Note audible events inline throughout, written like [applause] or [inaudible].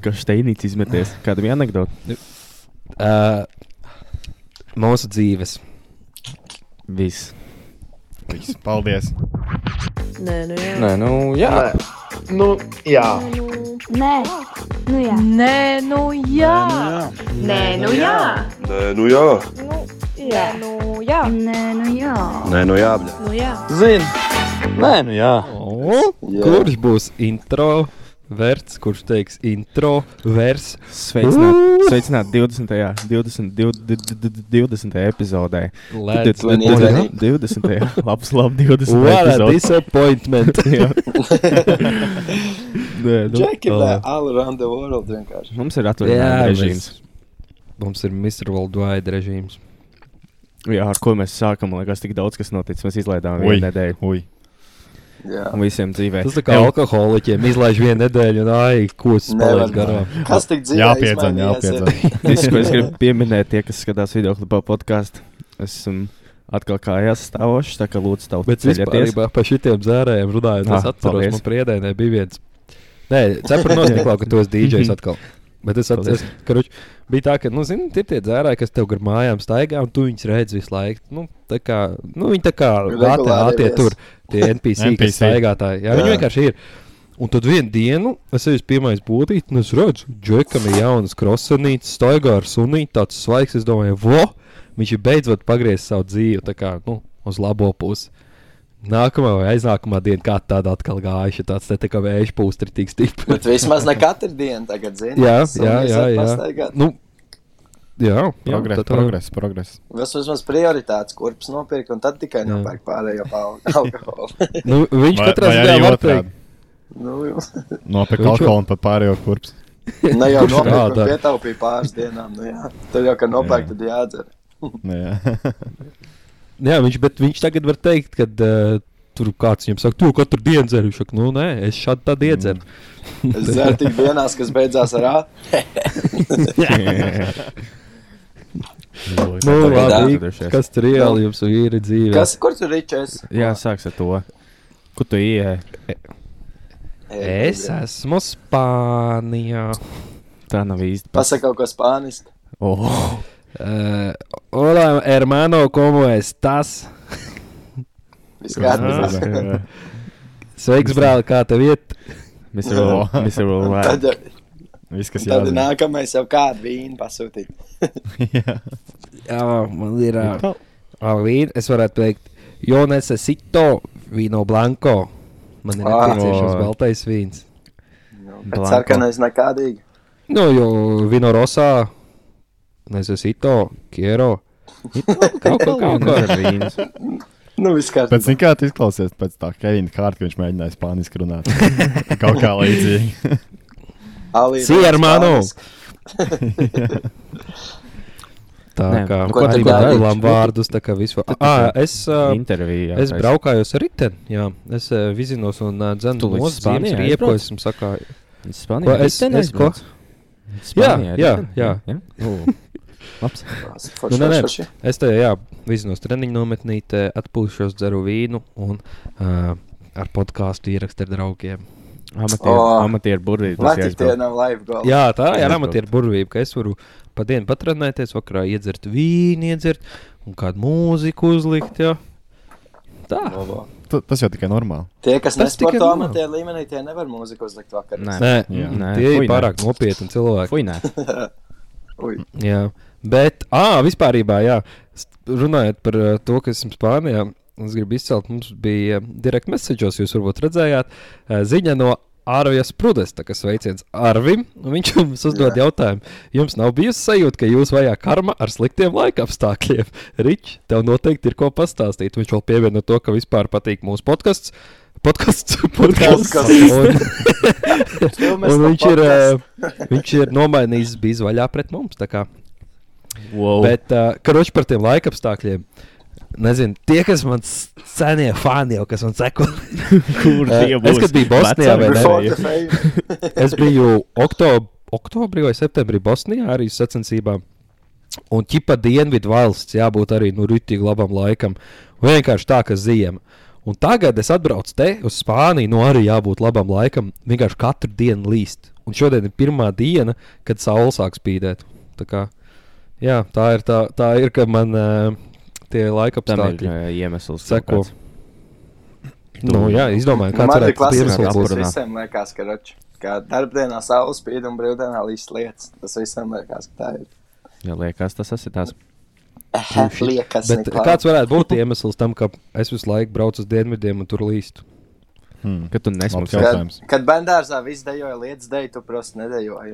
Kas steinīts izmeties? Kādam anekdoti? Uh, mūsu dzīves. Viss. Viss, paldies. Nē, nu jā. Nē, nu jā. Nu, jā. Nē, nu jā. Nē, nu jā. Nē, nu jā. Nē, nu jā. Jā, nu jā. Nē, nu jā. Nē, nu jā. bļa. Nu jā. Zini. Nē, nu jā. Kurš būs intro? Vērts, kurš teiks intro, vers. Sveicināt, sveicināt 20. 20, 20, 20. epizodē. Let's vai go. nezini? 20. [laughs] Labs, labi, 20. What a disappointment. [laughs] Jā. [laughs] Nē, nu, all around the world vienkārši. Mums ir mēs- režīms. Mums ir Mr. Worldwide režīms. Jā, ar ko mēs sākam, man liekas, tik daudz kas noticis. Mēs izlaidām vienu nedēļu. ui. Jā. Un visiem dzīvē. Tas tā kā alkoholiķiem izlaiž vienu nedēļu, un ai, Nevar. palaidu garām. Kas tik dzīvē ir? jāpiedzen. [laughs] Viss, ko es gribu pieminēt, tie, kas skatās video klipā podkāstu, esmu atkal kājās stāvošs. Tā kā lūdzu, tavu Bet vispār par šitiem zērējiem runājot, es Ah, atceros, paldies. man priedēnē bija viens. Nē, cepuri nostiklā, ka tu esi DJs atkal. Bet es atceros, ka ruč, bija tā, ka, nu, zini, ir tie dzērāji, kas tev gar mājām staigā, un tu viņus redzi visu laiku. Nu, tā kā, nu, viņi tā kā tie viesi. tur, tie NPC, kas NPC. staigātāji. Jā, viņi Jā. vienkārši ir. Un tad vienā dienā es esmu pirmais būtīt, un es redzu, Džekam ir jaunas krosanītes, staigā ar sunīti, tāds svaigs. Es domāju, vo, viņš ir beidzot pagriezis savu dzīvi tā kā, nu, uz labo pusi. Nākamā vai aiznākamā diena, kā tāda atkal gāja, šī tāds te tā kā vējš pūst ir tik stipri. Bet vismaz ne katru dienu tagad zini. Jā, jā, jā, jā. Nu, jā, Progress, tā. progress, progress. Tas vismaz prioritātes kurpes nopirkt, un tad tikai Jā. nopērk pārējo [laughs] alkoholu. Nu, viņš Vai- katrā ziņā var teikt, nu, [laughs] Nopirkt Viņš alkoholu un pat pārējo kurps. [laughs] ne jau tā bet dara? pietaupīja pāris dienām. Nu, jā. Tad jau, kad nopērk, tad jādzer. Nu, jā. jā, viņš, bet viņš tagad var teikt, ka uh, tur kāds viņam saka, tu katru dienu dzeru. Viņš saka, nu, nē, es šādi tad iedzeru. Es dzeru tik dienās, kas beidzās ar A. Nu, labi, Atgriezušies. kas tur reāli jums ir dzīvē? Kas, kur tur ričēs? Jā, sāks ar to. Kur tu ieej? Es esmu Spānijā. Tā nav īsti. Pasaka kaut ko spāniski. Oh. Uh, hola, hermano, ¿cómo estás? Viss. Sveiks, brāl, kā tev iet? Mr. Will- Mr. Viss, kas tad jādara. nākamais jau kādu vīnu pasūtīt. [laughs] Jā. Jā, man ir uh, vīna. Es varētu teikt, jo necesito vino blanco. Man ir Ah. nepieciešams baltais vīns. Nu, Blanko. bet sarkanais nekādīgi. Nu, jo vino rosā necesito, quiero. Kaut ko, kaut ko. ar vīnu. Nu, viss Pēc kārtībā. tam, kā tu izklausies pēc tā Kevina kārta, ka viņš mēģināja spāniski runāt. [laughs] Kaut kā līdzīgi. Ali Sí, hermano. [laughs] Tā Nē, kā nu, arī mēģinām vārdus, tā kā vispār. Ah, es, uh, Intervijā. es braukājos ar riteni, jā. Es uh, vizinos un uh, mūsu zīmes Spānijai riepos, esmu sakā. Spānijā. Ko es- es ko? Spānijā, Jā, jā, jā. [laughs] U, Labs. Nu, nē, nē. Es te, jā, vizinos treniņu nometnītē, atpūšos, dzeru vīnu un uh, ar podkāstu ierakstu ar draugiem. Amatieru, O. amatieru tie nav live goal? Jā, tā ir amatieru burvība, ka es varu pa dienu patrenēties, vakarā iedzert vīnu, iedzert un kādu mūziku uzlikt. Jā. Tā. Labo. Tu- Tas jau tikai normāli. Tie, kas Tas tikai nesporto amatieru līmenī, tie nevar mūziku uzlikt vakarā. Nē. Nē, Jā. Nē, tie fuj, ir nē. pārāk nopietni cilvēki. Fui, nē. [laughs] Jā, bet, ah, vispār, jā, runājot par to, kas ir Spānijā, es gribu izcelt, mums bija uh, direkt messages, jūs varbūt redzējāt, uh, ziņa no Arvijas Prudesta, kas veiciens Arvim. un Viņš [laughs] jums uzdod Jā. jautājumu, jums nav bijusi sajūta, ka jūs vajā karma ar sliktiem laika apstākļiem. [laughs] Rič, tev noteikti ir ko pastāstīt. Viņš vēl pievieno to, ka vispār patīk mūsu podkāsts. Podkāsts, [laughs] podkāsts. Podcasts. Un, un viņš, ir, uh, viņš ir nomainījis bijis vaļā pret mums. Wow. Bet, uh, karoči par tiem laika apstākļiem. Nezinu, tie, kas man senie fani jau, kas man seko. [laughs] Kur Eh, tie es, būs? kad biju Bosnijā, vai ne? Es biju oktob oktobrī vai septembrī Bosnijā arī uz sacensībām. Un ķipa dienvidu valsts jābūt arī nu, rītīgi labam laikam. Vienkārši tā, ka ziema. Un tagad es atbraucu te uz Spāniju, nu arī jābūt labam laikam. Vienkārši katru dienu līst. Un šodien ir pirmā diena, kad saule sāk spīdēt. Tā, kā, jā, tā ir tā, tā ir, ka man uh, tie laika Tam ir apstākļi iemesls. seko. Nu, jā, izdomāju, kāds klasiskais iemesls. tas apurunā. visiem liekas, ka rač, kā darbdienā saule spīd un brīvdienā līdz lietas. Tas visiem liekas, ka tā ir. Jā, liekas, tas ir tās. Liekas, Bet kāds varētu būt iemesls tam, ka es visu laiku braucu uz dienvidiem un tur līstu? Hmm. Ka tu Labs nesmuki. Kad, jautājums. kad bendārzā viss dejoja lietas deju, tu prosti nedejoji.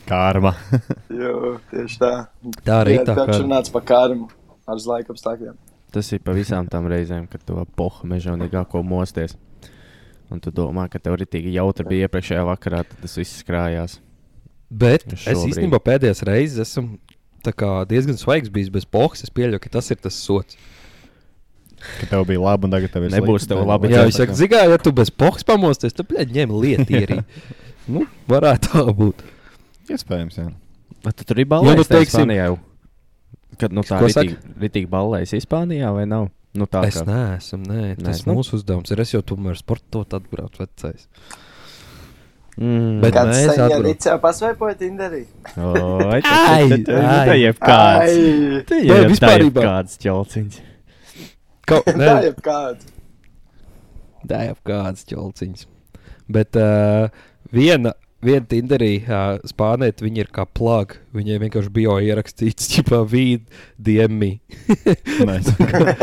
[laughs] Kārma. [laughs] Jo, tieši tā. Tā arī Jā, tā kā runāts par karmu ar laika apstākļiem. Tas ir pa visām tām reizēm, kad to pohu mežonīgāko mosties. Un tu domā, ka tev ritīgi jautri bija iepriekšējā vakarā, tad tas viss krājās. Bet es īstenībā pēdējās reizes esmu diezgan svaigs bijis bez pohas. Es pieļauju, ka tas ir tas sots. Ka tev bija labi un tagad tev ir Nebūs slikti. tev labi. Jā, viņš saka, zigā, ja tu bez pohas pamosties, tad plēģi ņem lietu arī. nu, varētu tā būt. Iespējams, jā. Bet tu tur ir Jā, balvojis nu, nu, teiksim- Spānijā jau. Kad nu tā Ko ritīgi, ritīgi balvojis Spānijā vai nav? Nu tā Es kā. neesmu, nē, tas ir nu. mūsu uzdevums. Ir es jau tomēr sportot atbraucu vecais. Mm. Bet Kāds mēs sen jau atbrauc- rīts jau pasvaipoja Tinderī? Oi, Ai, tā ai. ir kāds. Ai, Tā ir vispārībā? kāds ķelciņš. Kaut tā kā jau kāds. tāda kāds ķolciņš. Bet uh, viena. Viena Tinderī, uh, spānēt, viņa ir kā plāga. Viņai vienkārši bija ierakstīts, [laughs] ka vīd diemi. Nice.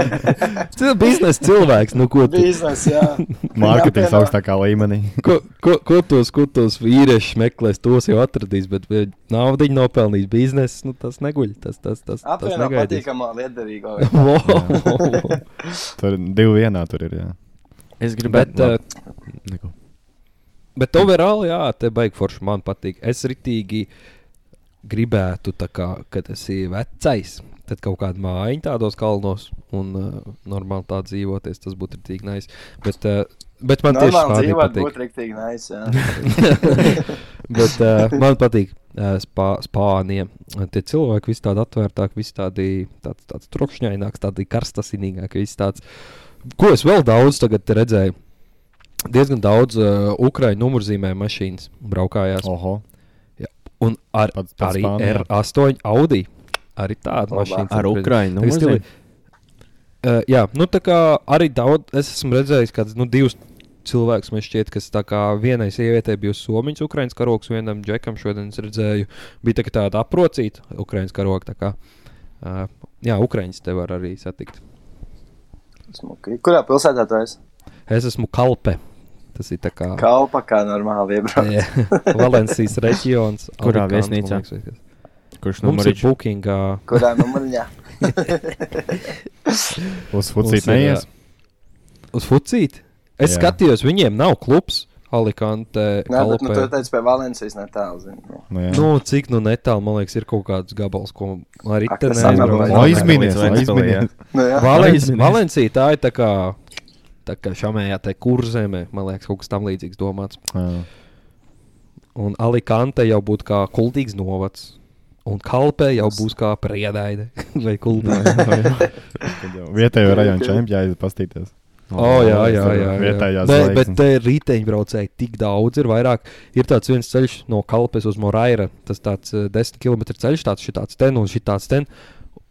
[laughs] Cil biznesa cilvēks, nu Biznes, jā. [laughs] Mārketings augstākā līmenī. ko, ko, ko tos, ko tos vīriešus meklēs, tos jau atradīs. Bet naudu viņi nopelnīs biznesa, nu tas neguļ. Tas, tas, tas, tas Apvienot negaidīs. patīkamā liederīgo. Wow. Tur divi vienā tur ir. Jā. Es Bet, gribētu. uh, Neko. Bet overall, jā, te baigi forši man patīk. Es ritīgi gribētu, kā, kad esi vecais, tad kaut kāda mājiņa tādos kalnos un uh, normāli tā dzīvoties. Tas būtu ritīgi nice. Bet, uh, bet man tieši Normāli dzīvot patīk. būtu riktīgi nice. [laughs] [laughs] Bet uh, man patīk uh, spā, Spānija. Tie cilvēki visi tādi atvērtāki, visi tādi tāds, tāds trokšņaināks, tādi karstasinīgāki. Tāds, ko es vēl daudz tagad redzēju? Diezgan daudz uh, ukrāņu numurzīmē mašīnas braukājās. Oho. Un ar, Pats- pats arī Spānijā. R8 Audi. Arī tāda mašīna. Ar Ukraiņu. Tagad stili- Uh, jā, nu tā kā arī daudz, es esmu redzējis, ka nu, divus cilvēkus man šķiet, kas tā kā vienai sievietei bija somiņš, Ukraiņas karogs, vienam džekam šodien es redzēju, bija tā kā tāda aprocīta Ukraiņas karoga. tā kā, Uh, jā, Ukraiņas te var arī satikt. Smuki. Kurā pilsētā tu esi? Es esmu Kalpe. Tas ir tā kā Kalpa kā normāli iebrauc. Jā, [laughs] Valencijas reģions. Kurā man viesnīcā? liekas. Kurš Mums ir bookingā. Kurā numuriņā? [laughs] Uz fucīt neies. Uz Fucīt. Es Jā. skatījos, viņiem nav klubs. Alicante, Nē, bet nu, tu Kalpē. teici pie Valencijas netālu. zini, nu. Nu. Nu, cik nu netālu, man liekas, ir kaut kāds gabals, ko arī samērā O, aizminies, aizminies. Nu, Aizminies. Valencija tā ir tā kā, tā kā šamējā te kurzemē, man liekas, kaut kas tam līdzīgs domāts. Jā. Un Alicante jau būtu kā kultīgs novads. Un kalpē jau būs kā priedaide [laughs] vai kultīga. Tad jau Vietējo rajonu čempionu pastīties. O, jā, jā, jā. jā. Vietējās Bet, te riteņbraucēji tik daudz ir. Vairāk. Ir tāds viens ceļš no Kalpes uz Moraira. Tas tāds uh, 10 km ceļš, tāds šitāds ten un šitāds ten.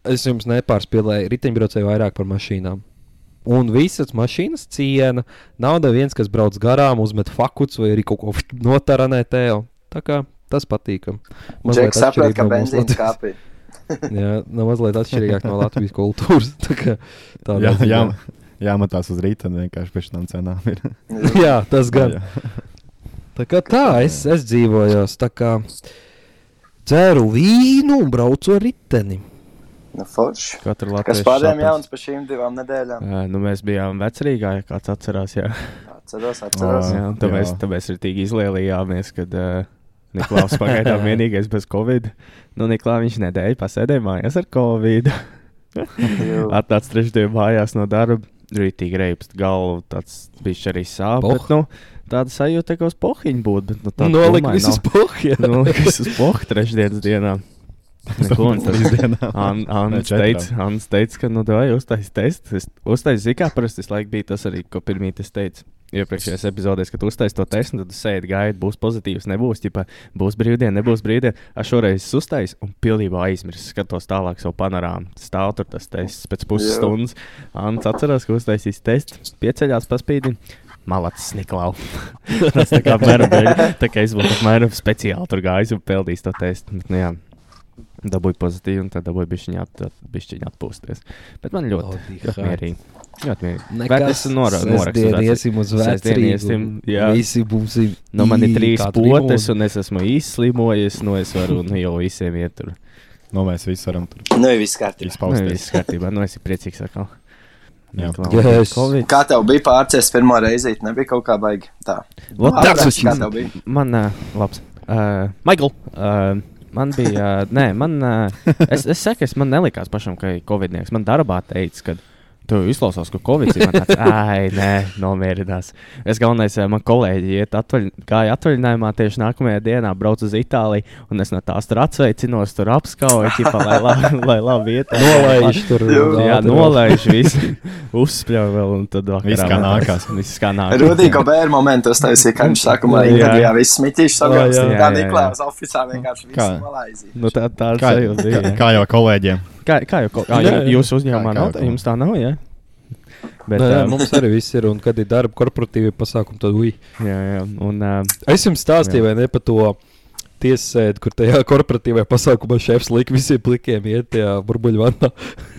Es jums nepārspīlēju, riteņbraucēji vairāk par mašīnām. Un visas mašīnas ciena. Nav neviens, kas brauc garām, uzmet fakuts vai arī kaut ko [laughs] notaranē tev. Tā kā tas patīkam. Džeks saprot, ka no Latvijas- kāpī. [laughs] Jā, nav mazliet atšķirīgāk no Latvijas kultūras. [laughs] Tā kā tādā Jā, jā, jāmatās uz rīta un vienkārši pēc tam cenām ir. jā, tas gan. Jā. Tā kā tā, es, es dzīvoju, tā kā dzeru vīnu un braucu ar riteni. Nu. Katru Kas Latvijas pārējām jauns par šīm divām nedēļām? Jā, nu mēs bijām vecrīgā, ja kāds atcerās. Jā, Atceros, atceros. Jā un tāpēc, jā. tāpēc ir tik izlielījāmies, kad uh, Niklaus pagaidām [laughs] vienīgais bez covid. Nu, Niklaus viņš nedēļu pasēdēja mājās ar covid. [laughs] Atnāca trešdien mājās no darba. Rītīgi reibst galvu, tāds bija arī sāpes. Nu, tāda sajūta, ka uz pohiņu būtu. Nu, tā Nolika visus pohļus. Nolika visus pohiņu trešdienas dienā. Neko, un tas- Trīs dienām. An- Ants četrām. teica, Ants teica, ka, nu, tā jau uztaisīs testu. Es uztaisīju, zinu, kā parasti tas laik bija tas arī, ko pirmie es teicu. Iepriekšējās epizodēs, kad uztaisīju to testu, tad sēžat, gaidat, būs pozitīvs, nebūs, ģipā, būs brīvdiena, nebūs brīvdiena. Es šoreiz es uztaisīju un pilnībā aizmirsu, skatos tālāk savu panorāmu. Stāv tur tas tests pēc pusstundas. Ants atcerās, ka uztaisīs testu, pieceļās, paspīdina. Malacis Niklau. [laughs] tas tā kā apmēram bija. Tā kā es būtu apmēram speciāli tur gājis un peldījis to testu. Bet, nu, jā, dabūju pozitīvu, un tad dabūju bišķiņu, at, bišķiņu atpūsties. Bet man ļoti, ļoti mierīgi. Ļoti mierīgi. Bet es nora- uz iesim uz iesim, jā. Visi ir. Nu, man ir trīs potes, un es esmu izslimojis. Nu, es varu nu, jau visiem iet tur. Nu, mēs visi varam tur Nu, ir viss kārtībā. Nu, izpausties. viss kārtībā. Nu, es esmu priecīgs atkal. Jā. Yes. Kā tev bija pārcies pirmo reizi? Nebija kaut kā baigi. Tā. Ātrāk, tāds kā tev bija? Man, uh, labs. Uh, Michael, uh, man bija, nē, man, es, es saku, es man nelikās pašam, ka ir covidnieks. Man darbā teica, ka tu izklausās, ka covid ir. Man tāds, ai, nē, nomierinās. Es galvenais, uh, man kolēģi iet atvaļ, gāja atvaļinājumā tieši nākamajā dienā, brauc uz Itāliju, un es no tās tur atsveicinos, tur apskauju, ķipa, lai, labi, [laughs] lai labi iet. Nolaiž tur. Jā, nolaiž visu, [laughs] uzspļauj vēl, un tad vakarā Viss kā nākās. Viss kā nākās. Rudīgo bērnu momentu uztaisīja, ka viņš sākumā Jā. intervijā viss smitīšs Jā, sagājas. jā, Tā jā, jā. Niklaus oficiāli vienkārši Kā? visu malaizīja. Nu, tā, tā Kā, sajūta kā jau kolēģiem. Kā, kā jau ko- ā, Jā, jū- jā. jūsu uzņēmumā Kā- nav? kā-? Jums tā nav, jā? Bet, Nē, ā, mums arī viss ir, un kad ir darba korporatīvi pasākumi, tad uj. jā, jā. Un, uh, Es jums stāstīju, vai ne par to tiesasēdi, kur tajā korporatīvajā pasākumā šefs lika visiem plikiem iet tajā burbuļvannā.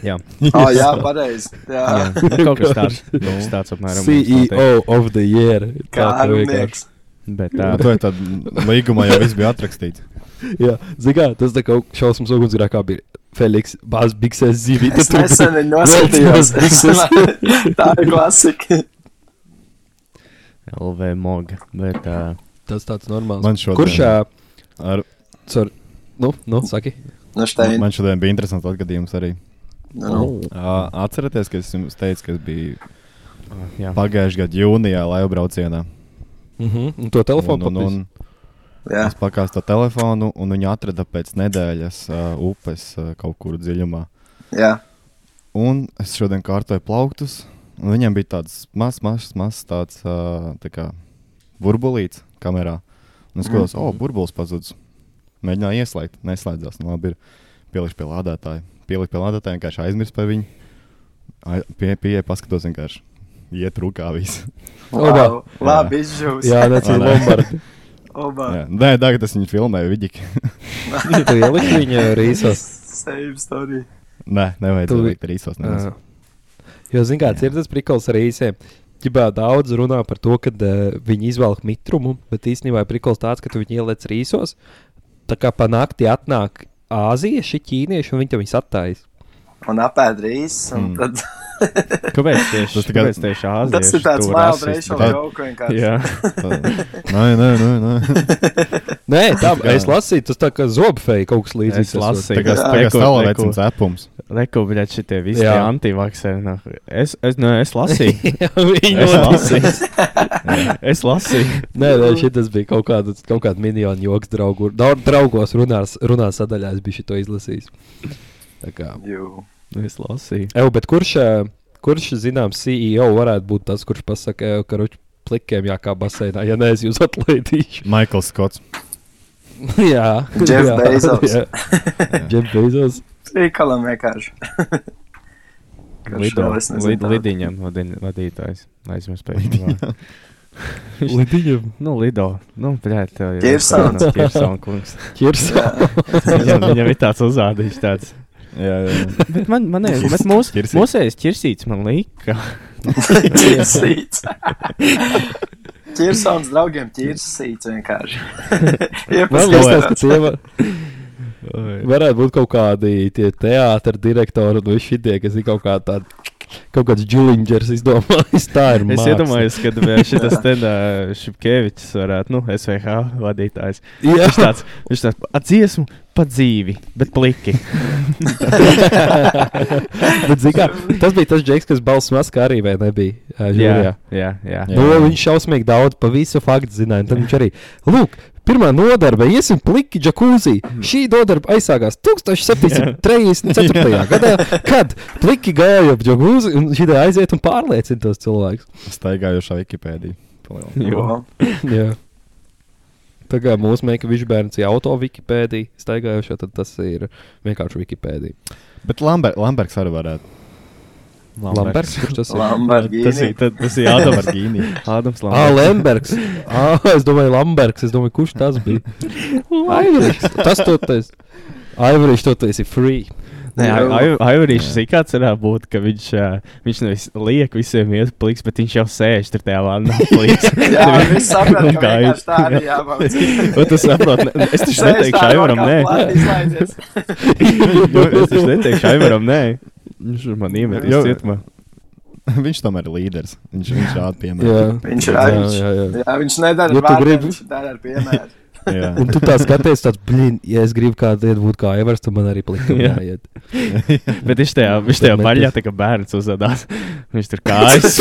jā. Oh, [laughs] jā, pareizi. Jā, jā. Kaut kas tāds, kaut kas tāds apmēram. CEO of the year. kā ka vienkārši-. Bet, Tā uh, ir tāda līguma, jau viss bija atrakstīts. [laughs] Jā, zināmā mērā tas tā kā šausmas ugunsgrēkā bija Feliks, Bāzes Bigsēs zīmīte. Es nesen viņu nosūtījos. Tā ir klasika. LV moga. Bet, uh, Tas tāds normāls. Man šodien- Kurš ā, Ar, Cer, nu, nu, saki. Nu, štein. man šodien bija interesants atgadījums arī. Nu, nu. Ā, Atcerieties, ka es jums teicu, ka es biju uh, jā. pagājušajā gadā jūnijā laivu braucienā. Mhm, un to telefonu un, un, un, Jā. es pakāstu to telefonu, un viņi atrada pēc nedēļas uh, upes uh, kaut kur dziļumā. Jā. Un es šodien kārtoju plauktus, un viņiem bija tāds mazs, mazs, mazs tāds uh, tā kā burbulīts kamerā. Un es skatos, oh, burbulis pazudis. Mēģināju ieslēgt, neslēdzās. Nu, labi, ir pielikt pie lādētāja. Pielikt pie lādētāja, vienkārši aizmirst par viņu. Ai- Pie, pie, paskatos vienkārši. Iet rūkā viss. Wow. Labi, izžūs. Jā, necīm Vai ne? [laughs] Obā. Jā. Nē, tagad es viņu filmēju, vidīgi. Tu ieliki viņa rīsos. Save story. Nē, nevajag Tu- to likt rīsos. nemaz. Ā. Jo, zināmā mērā, ir tas prikals ar īsiem. Ģibā daudz runā par to, ka uh, viņi izvelk mitrumu, bet īstenībā ir prikals tāds, ka tu viņu ieliec rīsos. Tā kā pa nakti atnāk āzieši, ķīnieši, un viņi tam visu attājas. Un apēd rīs. Un Mm. tad [laughs] Kāpēc tieši, Tas tikai- kāpēc tieši Āzija? tas ir tāds mild racial tā- joke vienkārši. Jā, Tā- [laughs] Nē, nē, nē. nē. [laughs] Nē, tā kā- es lasīju, tas tā kā zobfeja kaut kas līdzīgs. Es lasīju. Tagad Jā. tagad Reku- stāvēts reku-. Rekubļot šitie visi Jā. antivakseri. nu, Es, es, nu, es lasīju. Lasīja. lasīju. es lasīju. Nē, nē, šis bija kaut kāds, kaut kāds miljonu joks draugu. Daudz draugos runās, runās sadaļā, es biju to izlasījis. Tā kā. Jū. Es lasīju. Evo, bet kurš, ē, kurš zināms, CEO varētu būt tas, kurš pasakā, "Ev, ka ruķi plikiem jākā baseinā, ja neesmu jūs atlaidīšu? [laughs] Maikls Skots. [laughs] jā, Jeff jā, Bezos. jā. [laughs] Jeff Bezos. Rīkalam vienkārši. Lido, es lid, lidiņam vadin- vadītājs. Aizmirst pēc tam. Lidiņam. Nu, Lido. Nu, tev jau Kirsons. Kirsons kungs. Ķirs. Viņam, viņam ir tāds uzrādījums tāds. Jā, jā. [laughs] Bet man, man ir, bet mūs, Ķirsīts. mūsējais ķirsīts man lika. Ķirsīts. [laughs] Ķirsons draugiem ķirsīts vienkārši. [laughs] Liekas, ka tie var, varētu būt kaut kādi tie teātris direktori un visi šie, kas ir kaut kā tādi. Kaut kāds Džulingers izdomājis, tā ir. Es māksla. iedomājos, ka šis tendā Šipkevičs varētu, nu, SVH vadītājs. Jā, Viņš tāds, viņš tāds atdziesmu pa dzīvi, bet pliki. [laughs] bet, zini kā, tas bija tas Džeks, kas balss maskā arī vai nebija. ā, žūrijā. jā, jā. jā. Jā. Nu, viņš šausmīgi daudz par visu faktu zināja. Tad viņš arī, lūk, Pirmā nodarbe, iesim pliki džakūzī. Šī nodarbe aizsākās 1734. gadā, kad pliki gāja ap džakūzi un šī aiziet un pārliecina tos cilvēkus. Staigājošā Wikipēdija. Jo. Jā. Tā kā mūsu meita višbērns ir auto Wikipēdija, staigājošā, tad tas ir vienkārši Wikipēdija. Bet Lamber, Lamberts arī varētu. Lamberts, kurš tas ir? Lamborghini. Tas ir, tad- tas ir Ādams Lamborghini. Ādams Ah, Lamberts. Ah, es domāju, Lambergs. Es domāju, kurš tas bija? [laughs] Aivarišs. Tas toties. Aivarišs toties ir free. Nē, ir kāds varētu būt, ka viņš, ā, viņš nevis liek visiem iet pliks, bet viņš jau sēž tur tajā vannā pliks. [laughs] Jā, viss saprot, ka [laughs] vienkārši tā arī jābūt. Un tu saproti, ne, es taču neteikšu Aivaram, nē. Es taču neteikšu Aivaram, nē. Viņš man iemet Jo. cietumā. [laughs] viņš tomēr ir līderis. Viņš, viņš rāda Jā, piemēru. Viņš ir jā, viņš. jā, jā. Jā, viņš nedara Ja tu vārdiem, gribi- viņš dara ar piemēru. [laughs] Jā. Un tu tā skaties, tāds, blīn, ja es gribu kādu iet būt kā Aivars, tad man arī plikam Jā. jāiet. [laughs] Bet viņš tajā, viņš tajā tas- tā kā bērns uzvedās. Viņš tur kājas.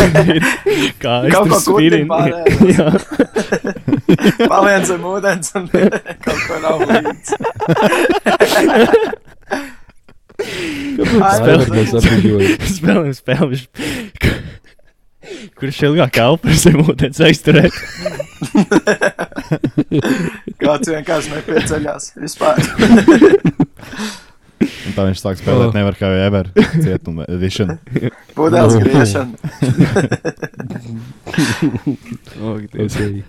Kājas Kaut ko pārējais. Jā. Paliec zem ūdens un kaut ko nav līdzi. Spēlēm spēlēm. [laughs] Kurš ilgāk elpo zem ūdens aizturēt? Kāds vienkārši nepieceļās vispār. Un tā viņš sāk spēlēt, Oh. nevar kā ever. Cietuma edition. Nu. griešana. [laughs] Okay.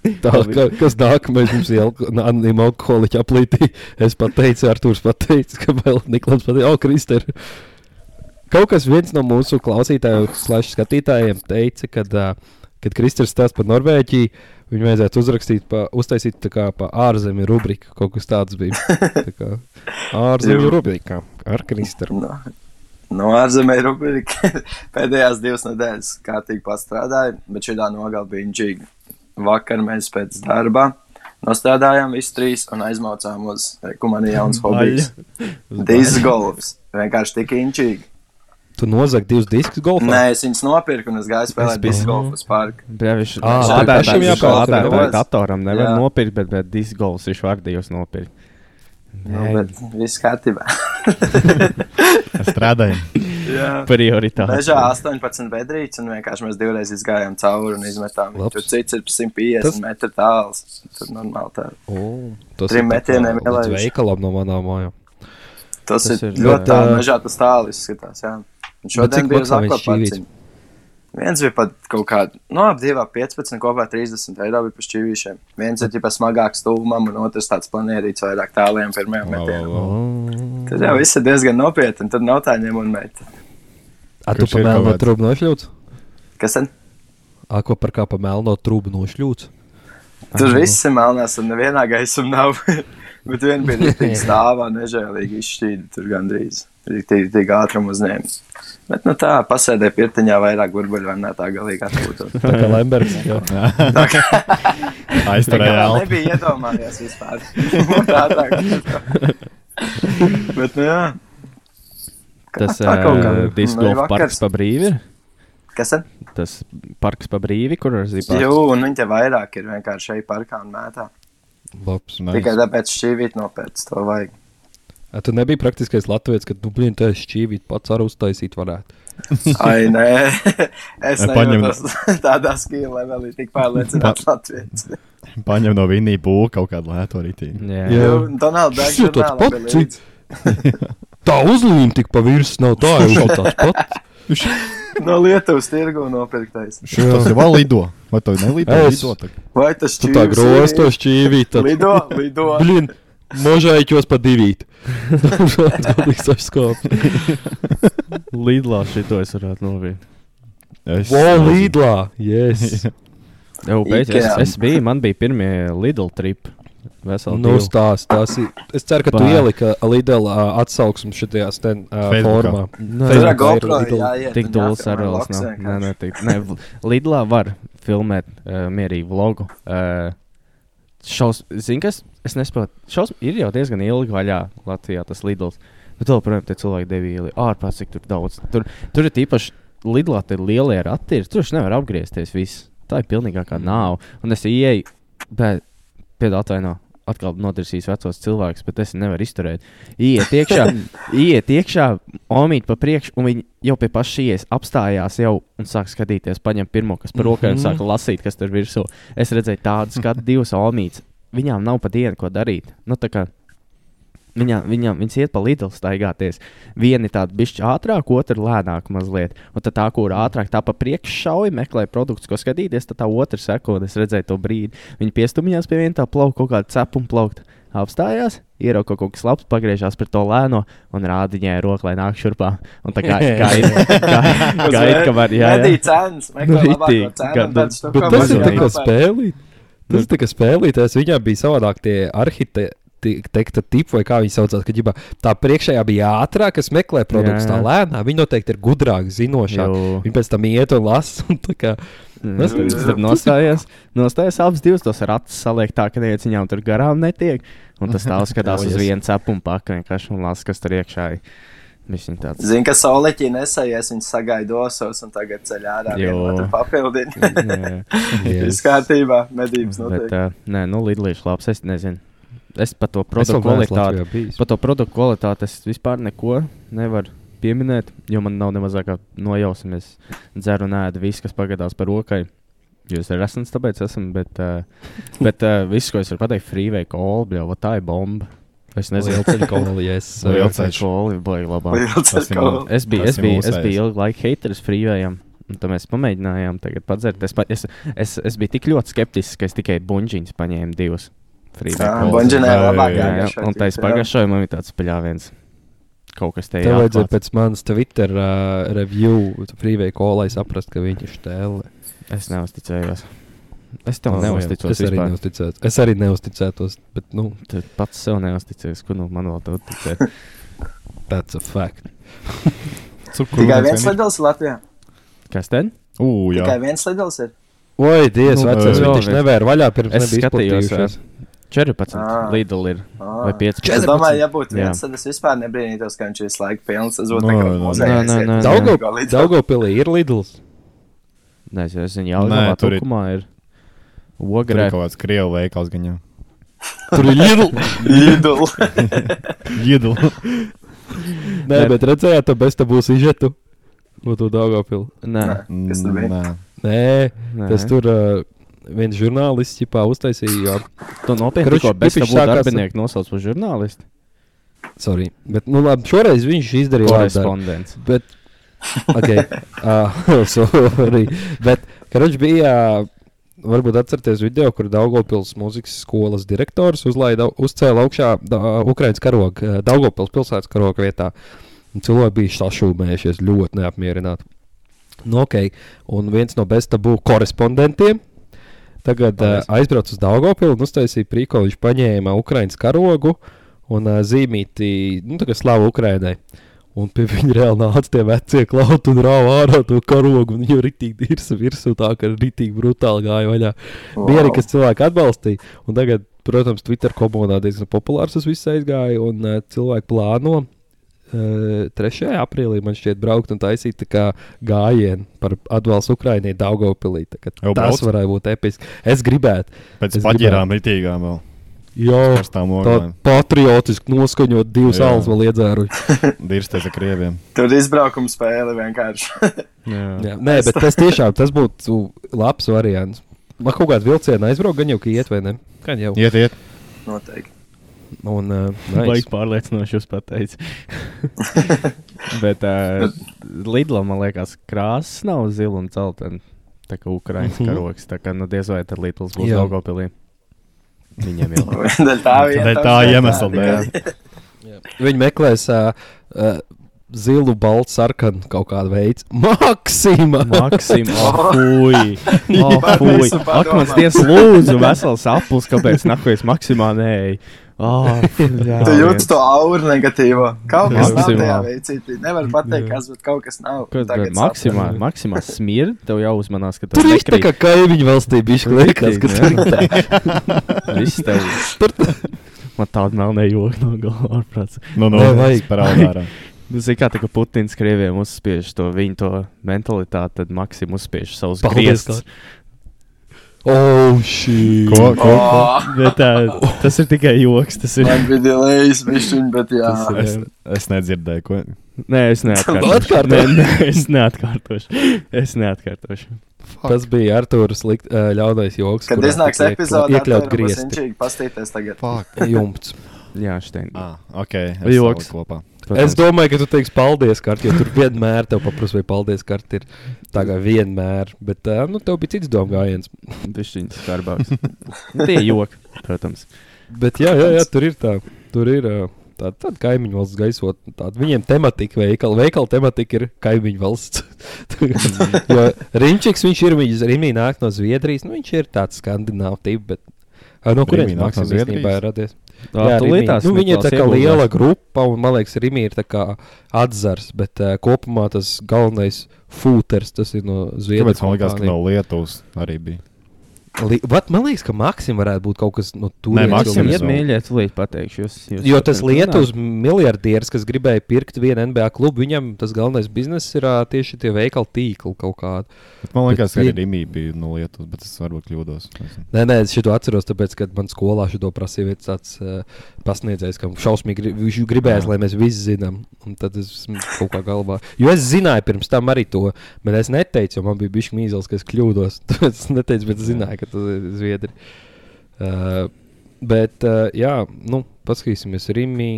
[laughs] Tā, ka, kas nākamais mums ir [laughs] anonīma alkoholiķa aplītī? Es pateicu, Artūrs pateica, ka vēl Niklaus pateica, o, Krister. Kaut kas viens no mūsu klausītājiem, slash skatītājiem teica, kad, kad Kristers stāsta par Norvēģiju, viņu vajadzētu uzrakstīt, pa, uztaisīt tā kā pa ārzemju rubriku. Kaut kas tāds bija. [laughs] Tā kā ārzemju rubrikā ar Kristeru. No, no ārzemē rubrika pēdējās divas nedēļas kārtīgi pastrādāja, bet šī nogala bija inčīga. Vakar mēs pēc darba nostrādājām visi trīs un aizmaucām uz kumani jauns hobijs. Disks golfs. Vienkārši tik inčīgi. Tu nozag divus diskus golfā? Nē, es viņus nopirku un es gāju spēlēt disks golfu parku. Jā, viņš tev pašam jāpērk, lādētāju vai ne? datoram nevar Jā. nopirkt, bet, bet disgolfs viņš var divus nopirkt. Nu, bet viss kārtībā. [laughs] Strādājam. Prioritāte. Mežā 18 bedrītes, un vienkārši mēs divreiz izgājām cauri un izmetām. Labs. Tur cits ir 150 Tas- metru tāls. Tur normāli tā. O, tas Trim metieniem ielaiž. veikalam no manām mājām. Tas, Tas ir ir ļoti tālu. Mežā tas tālu izskatās. Jā. Un šodien bija uz akvaparciņu. Viens bija pat kaut kāda, no ap 2, 15, kopā 30 eiro bija par šķīvīšiem. Viens ir tikai smagāks stūmam, un otrs tāds planierīts vairāk tāliem pirmajam metienam. Tad jau viss ir diezgan nopietni, tad nav tā ņem un met. A, tu pa melno trūku nošļūts? Kas tad? Ako par kā pa melno trūku nošļūts? Tur viss ir melnās, un nevienā gaismā nav. [laughs] Bet vien bija [laughs] tik stāvā, nežēlīgi izšķīda tur gandrīz. Tik, tik ātrumu uzņēmis. Bet, nu tā, pasēdē pirtiņā vairāk burbuļu vannā tā galīgi atpūtot. [laughs] Tā kā. [laughs] Aizturēja Tā elpu. nebija iedomājies vispār. tā tā. [laughs] Bet, nu jā. Tas Tā kaut kā. uh, disku Nu, parks pa brīvi ir. Kas tad? Tas parks pa brīvi, kur var zīmēt. Jū, un viņi te vairāk ir vienkārši šeit parkā un mētā. Labs. Tikai tāpēc šķīvīt nopēc to vajag. A, tu nebija praktiskais latviečs, kad, nu, blīn, tā šķīvīt pats arī uztaisīt varētu. [laughs] Ai, nē, [laughs] es Vai paņem- nejūtos [laughs] tādā skīlā levelī tik pārliecināts Latvijas. Paņem no viņa būvā kaut kādu lēto rītīnu. Jā, Jā. Jo Donalds Dārgs Šis tāds pats. Tā uzlīme tik pa virsmu nav tā, jau tāds pats. No Lietuvas tirgu nopirktais. Tas jau vēl lido. Vai tu nelido? Es- Lido? Vai tas Tu tā šķīvis groz to ir? šķīvīt. tad- Lido, lido. Blin, možaiķos pa divīt. [laughs] Galīgi sašskāp. Lidlā šito es varētu novīt. Es- Vo, Lidlā, yes. [laughs] Jau beidz, es, es biju, man bija pirmie Lidl trip. Veseli Nu, stāst, tas ir. Es ceru, ka tu Bā. ieliki Lidl uh, atsauksmi šajā uh, formā. Nu, Tur ir GoPro Lidl. Tik dūls loks nav. Nē, nē, tik, nē, Lidlā var filmēt uh, mierīgi vlogu. Uh, šaus, zin, kas? Es nesaprotu. Šaus ir jau diezgan ilgi vaļā Latvijā tas Lidls. Bet joprojām tie cilvēki devīgi ārpus, cik tur daudz. Tur, tur ir īpaši Lidlā tie lielie rati. ir, Tur viņš nevar apgriezties viss. Tā ir pilnīgākā nāve. Un es ieeju, bet piedod atvaino. Atkal notirsīs vecos cilvēkus, bet es nevaru izturēt. Iet iekšā, [laughs] iet iekšā, omīt pa priekšu, un viņi jau pie pašas ies apstājās jau un sāk skatīties, paņem pirmo, kas par rokai, un Mhm. sāk lasīt, kas tur virsū. Es redzēju tādu skatu, divas omītas. Viņām nav pat dienu, ko darīt. Nu, tā kā Viņām, viņām viņas iet pa līdzi staigāties. Viena ir tāda bišķi ātrāk, otra lēnāk mazliet. Un tad tā, kur ātrāk tā pa priekšu šauja, meklē produktus, ko skatīties, tad tā otra sekunda, es redzēju to brīdi. Viņi piestumjās pie viena tā plauka, kaut kāda cepuma plaukta. Apstājās, ierauga kaut kas labs, pagriežās pret to lēno un rāda viņai roku, lai nāk šurpā. Un tā kā gaida, gaida, gaida, ka var, jā, Medī jā. cenas, meklē Nu, un ko tas ir tā kā jānopērk. spēlīt. Tas ir tā kā spēlītājs. Viņam bija savādāk tie arhitekta tipi, vai kā viņi saucās. Ka, ģibā, tā priekšējā bija ātrāk, kas meklē produktus, Jā, tā jā. lēnā. Viņi noteikti ir gudrāki, zinošāki. Jū. Viņi pēc tam iet un lasa. un tā kā- Tas tur nostājās. [laughs] Nostājās abas divas tos ratus saliek tā, ka neviens viņām tur garām netiek. Un tas tā skatās uz vienu cepumu pakaļ, vienkārši un lasa, kas tur iekšā ir. Tāds. Zini, ka sauleķī nesaies, viņš sagaida osos un tagad ceļ ārā. Otru papildina. [laughs] Jā, [laughs] Viss kārtībā, medības bet, notiek. uh, nē, nu, Lidlīša labs, es nezinu. Es par to produktu kvalitāti. Par to produktu kvalitāti es vispār neko nevaru pieminēt, jo man nav ne mazākā nojausma. Es dzeru un ēdu visu, kas pagadās par rokai. Jūs esat resns, tāpēc esmu. Bet, uh, [laughs] bet uh, viss, ko es varu pateikt, frīvei kolbi, jau tā ir bomba. Es nezinu, kāda [laughs] ir atkal. man. Es biju, es biju, es biju ilgu laiku hateris frīvējam. Un tad mēs pamēģinājām tagad padzert. Es, pa, es, es, es biju tik ļoti skeptisks, ka es tikai buļģiņus paņēmu divus. Jā, Bonžinē labāk Jā, jā, un pagašoja man ir tāds paļāviens. Kaut kas te Tev vajadzēja pēc manas Twitter uh, review, frīvei kolai saprast, ka viņš ir stēle. Es neusticējos. Es tev Oh, neusticos. Es arī vispār. neusticētos. Es arī neusticētos, bet nu, Tu pats sev neusticējies, kur nu man vēl te uzticēt. [laughs] that's a fact. [laughs] Tikai viens lidls ir Latvijā. Kas ten? Ugh, jā. Tikai viens lidls ir. Oi, Dievs, Nu, vecais, viņš nevēra vaļā pirms Es skatījos, izplatījušies. 14. Ah. Lidl ir. Ah. Vai 15? Es domāju, ja būtu Jā. viens, tad es vispār nebrīnītos, ka viņš visu laiku pilns. Tas būtu No, no, muzejā. nē, nē, nē, nē. Daugopilī ir Lidls. Nezinu, es zinu, Nē, Jālgavā tur ir- tukumā ir. Tur Ogrē. ir kaut kāds krievu veikals gan jau. [laughs] Tur ir Lidl. Lidl. [laughs] Jiedl. Nē, bet redzējāt, tā bez tā būs izžetu. No to Daugopilu. Nē, bija? Nē. Nē, nē. tas tur uh, viens žurnālists ķipā uztaisīja. Tu nopietni tikko bez tipiski tam sākās- darbinieku nosauc par žurnālistu. Sorry. Bet, nu, labi, šoreiz viņš izdarīja. Korespondents. Bet, ok, uh, [laughs] [laughs] sorry. Bet, kad bija, varbūt atcerieties video, kur Daugopils mūzikas skolas direktors uzlaida, uzcēla augšā da, Ukraiņas karogu, uh, Daugopils pilsētas karoga vietā. Cilvēki bija sašūmējušies, ļoti neapmierināti. Nu, okay. Un viens no beztabū korespondentiem tagad uh, aizbrauca uz Daugopilu un uztaisīja prīko. Viņš paņēma Ukraiņas karogu un uh, zīmīti, nu, tā kā slavu Ukraiņai. Un pie viņa reāli nāca tie vecie klauti un rāva ārā to karogu. jau ritīgi dirsa virsū, tā kā ritīgi brutāli gāja vaļā. Wow. Bija arī, kas cilvēki atbalstīja. Un tagad, protams, Twitter komunā diezgan populārs tas viss aizgāja. Un uh, cilvēki plāno 3. aprīlī man šķiet braukt un taisīt tā kā gājienu par atbalstu Ukraiņai Daugopilī. Tas varētu būt episki. Es gribētu. Pēc paģirām ritīgām vēl. Jā, tā ogām. patriotiski noskaņot divas salas vēl iedzēruši. [laughs] Dirsties ar krieviem. Tur izbraukuma spēle vienkārši. [laughs] Jā. Jā, nē, bet tas tiešām tas būtu labs variants. Man kaut kāda vilciena aizbraukt, gan jau ka iet vai ne? Gan jau. Iet, iet. Noteikti. Un, uh, Baigi nice. pārliecinoši jūs pateicat. [laughs] Bet uh, Lidlam, man liekas, krāsas nav zila un celtena. Tā kā Ukraiņas Mhm. karoks. Tā kā nu diez vai tad Lidls būs. Daugopilī. Viņiem jau. [laughs] Tā vieta. Dēļ tā iemesla dēļ. Viņi meklēs uh, uh, zilu, baltu, sarkanu kaut kādu veidu. Maksima! Maksim, oh, [laughs] fuj! Oh, fuj! Ak, mans dievs, lūdzu, vesels apels, kāpēc nakojas maksimā nē. Oh, [laughs] jā, Tu jūti to auru negatīvo. Kaut kas nav tajā veicītī. Nevar pateikt, kas, bet kaut kas nav. Bija maksimā? Maksimā smirda, tev jau uzmanās, ka Tur ir tā kā kaimiņu valstī bija liekas, ka tur ir tā. [laughs] Viss tev. Man tāda melnē joki no galvā ārprāts. Nu, nu, Nevajag. parādā. [laughs] Nu, zini, kā tā, ka Putins Krievijam uzspiež to viņu to mentalitāti, tad Maksim uzspiež savus griestus. Oh, šī! Ko, ko, ko? Oh, Bet, tā, tas ir tikai joks. Tas ir. man bija delejs, bišķiņ, bet jā. Es, es nedzirdēju, ko. Nē, es neatkārtošu. Atkārto. Nē, nē, es neatkārtošu. Es neatkārtošu. Tas bija Arthurs likt, ā, ļaunais joks. Kad kurā iznāks epizode, iekļaut tad griezti. griezt. Pastīties tagad. Fuck. Jumts. Jā, Štein. Ah, ok. Joks. saliku Kopā. Es domāju, ka tu teiksi paldies, Kart, jo tur vienmēr te paprasti, vai paldies, Kart, ir tā kā vienmēr. Bet, ā, nu, tev bija cits domu gājiens. Bišķiņas skarbāks. Tie ir joki, protams. Bet, jā, jā, jā tur ir tā. Tur ir ā, tāda, tāda kaimiņu valsts gaisot. Tāda, viņiem tematika veikala. Veikala tematika ir kaimiņu valsts. [laughs] jo Rimčiks, viņš ir, viņš Rimī nāk no Zviedrijas. Nu, viņš ir tāds skandināvu tips, bet. No kurienes Rimī nāk no Zviedrijas? radies? Jā, Rimī. tūlītās nu, viņa ir tā kā iegūdās. liela grupa, un man liekas, Rīgā ir tā kā atzars, bet uh, kopumā tas galvenais fūters, tas ir no Zviedrijas. Kāpēc man liekas, ka no Lietuvas arī bija? Vat, man liekas, ka Maksim varētu būt kaut kas no turienes. Maksim ir mīļie, tūlīt pateikšu. Jūs, jūs Jo tas to Lietuvas miljardieris, kas gribēja pirkt vienu NBA klubu, viņam tas galvenais bizness ir ā, tieši tie veikalu tīkli kaut kādi. Bet man liekas, ka Bet arī Rīgā bija no Lietuvas, bet es varbūt kļūdos. Nē, nē, es šo atceros, tāpēc, ka man skolā šo prasīja viens tāds uh, pasniedzējs, kam šausmīgi gri viņš gribēja, Jā. lai mēs visi zinām. Un tad es kaut kā galvā. Jo es zināju pirms tam arī to, bet es neteicu, jo man bija bijis mīzels, ka es kļūdos. Tāpēc [laughs] es neteicu, bet es zināju, ka Zviedri. Uh, bet, uh, jā, nu, paskatīsimies Rimī.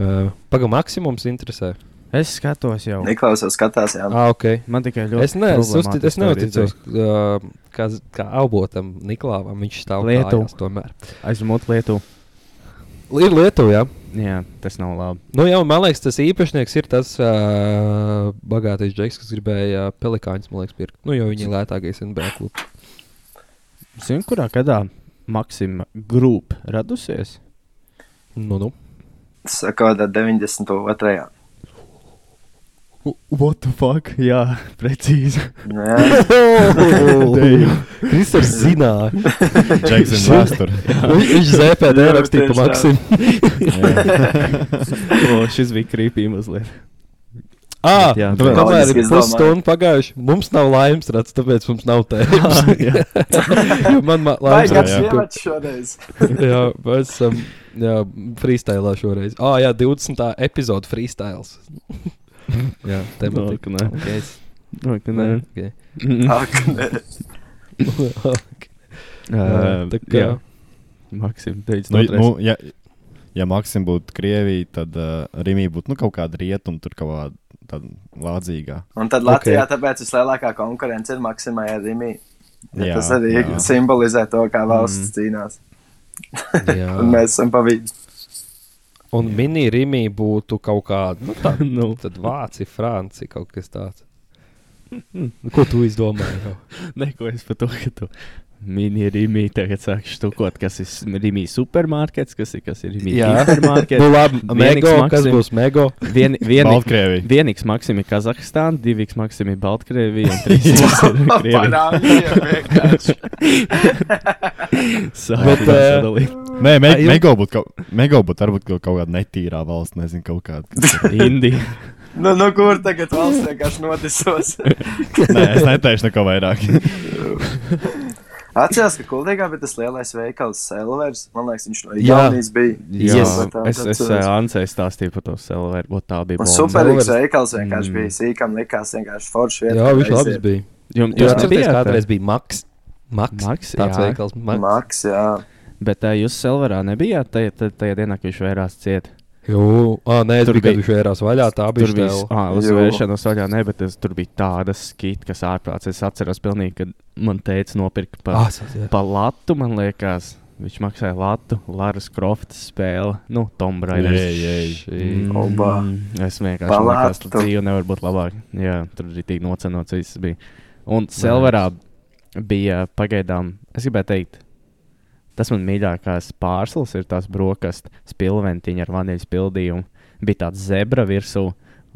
Uh, Pagaidām, maksimums interesē. Es skatos jau. Niklaus jau skatās, jā. Ah, okay. Man tikai ļoti. Es, ne, es, uzti, es to neuticos, uh, kā, kā avotam Niklāvam. Viņš stāv Lietuva. kājās tomēr. Aizmut Lietuvu. Ir Lietuva, jā. Jā, tas nav labi. Nu, jā, man liekas, tas īpašnieks ir tas uh, bagātais džeks, kas gribēja uh, pelikāņus, man liekas, pirkt. Nu, jo viņi ir lētākais NBA klubs. Zinu, kurā gadā Maksima grupa radusies? Nu, nu. Saka, ka 92. What the fuck? Jā, precīzi. Jā. Kristers zināja. Džeks ir vēsture. Viņš, ZPD rakstīja pa Maksimu. [laughs] šis bija krīpīgi mazliet. Ah, Jā, bet- kamēr ir pusstunda pagājuši, mums nav laimes rats, tāpēc mums nav [laughs] tēmas. Jā. Jo man ma- Vai laimes ievāc šoreiz? [laughs] jā, mēs esam jā, freestylā šoreiz. Ah, jā, 20. epizode freestyles. [laughs] jā, No, tematika. ka nē. Okay. No, nē. Okay. Ak, nē. Uh, tā kā- jā. Maksim, teica, nu, nu, ja, ja Maksim būtu Krievija, tad uh, Rīgā būtu nu, kaut kāda rietuma, tur kaut kāda tāda lādzīgā. Un tad Latvijā tāpēc vislielākā konkurence ir Maksimai ar Rīgā. Ja Jā, tas arī jā. simbolizē to, kā valsts mm. cīnās. [laughs] Un mēs esam pa vidu. Un mini-rīmī būtu kaut kāda, nu, tā, [laughs] Nu. tad Vācija, Francija, kaut kas tāds. [laughs] Nu, Ko tu izdomāji? Neko es par to, ka tu mini rīmī tagad sāki štukot, kas ir rīmī supermarkets, kas ir, kas ir rīmī Jā. supermarkets. [laughs] Nu, labi, Mego, kas Maksim. būs Mego? Vien, vienīgs, Baltkrievija. vienīgs Maksim ir Kazahstāna, divīgs Maksim ir Baltkrievija un [laughs] ir Krievija. Eh, sadalīt. Nē, me, Mego būtu kaut, Mego būtu varbūt kaut, kaut kāda netīrā valsts, nezinu, kaut kāda. [laughs] kas. Indija. Nu, nu, kur tagad valsts vienkārši notisos? Nē, es neteikšu neko vairāk. Atcerās, ka Kuldīgā bija tas lielais veikals Selvers. Man liekas, viņš no Jā. Jaunijas bija. Jā, Yes. Tā, es, es atceros. Ansei stāstīju par to Selveru, bet tā bija superīgs veikals vienkārši Mm. bija. Sīkam likās vienkārši forši vietā. Jā, viņš labs bija. Jum, Jūs jūs nebijāt, kādreiz bija Maks? Maks, Maks, tāds jā. veikals. Maks. Maks, jā. Bet uh, jūs Selverā nebijāt tajā, tajā, dienā, kad viņš vērās ciet. Jū, ah, nē, Tur bija- vērās vaļā, tā bija bija stēla. ah, uz vēršanos vaļā, ne, bet es, tur bija tāda skita, kas ārprāts. Es atceros pilnīgi, kad man teica nopirkt pa, Ah, jā. pa latu, man liekas. Viņš maksāja latu, Lāras Kroftas spēle, nu, Tom Raiders. Jei, jei. Šī- Oba. Es vienkārši domāju, ka tā dzīve nevar būt labāka. Jā, tur arī tik nocenots viss bija. Un Silverā bija pagaidām, es gribēju teikt, tas man mīļākās pārslas ir tās brokastis, spilventiņa ar vaniļas pildījumu. Bija tāds zebra virsū,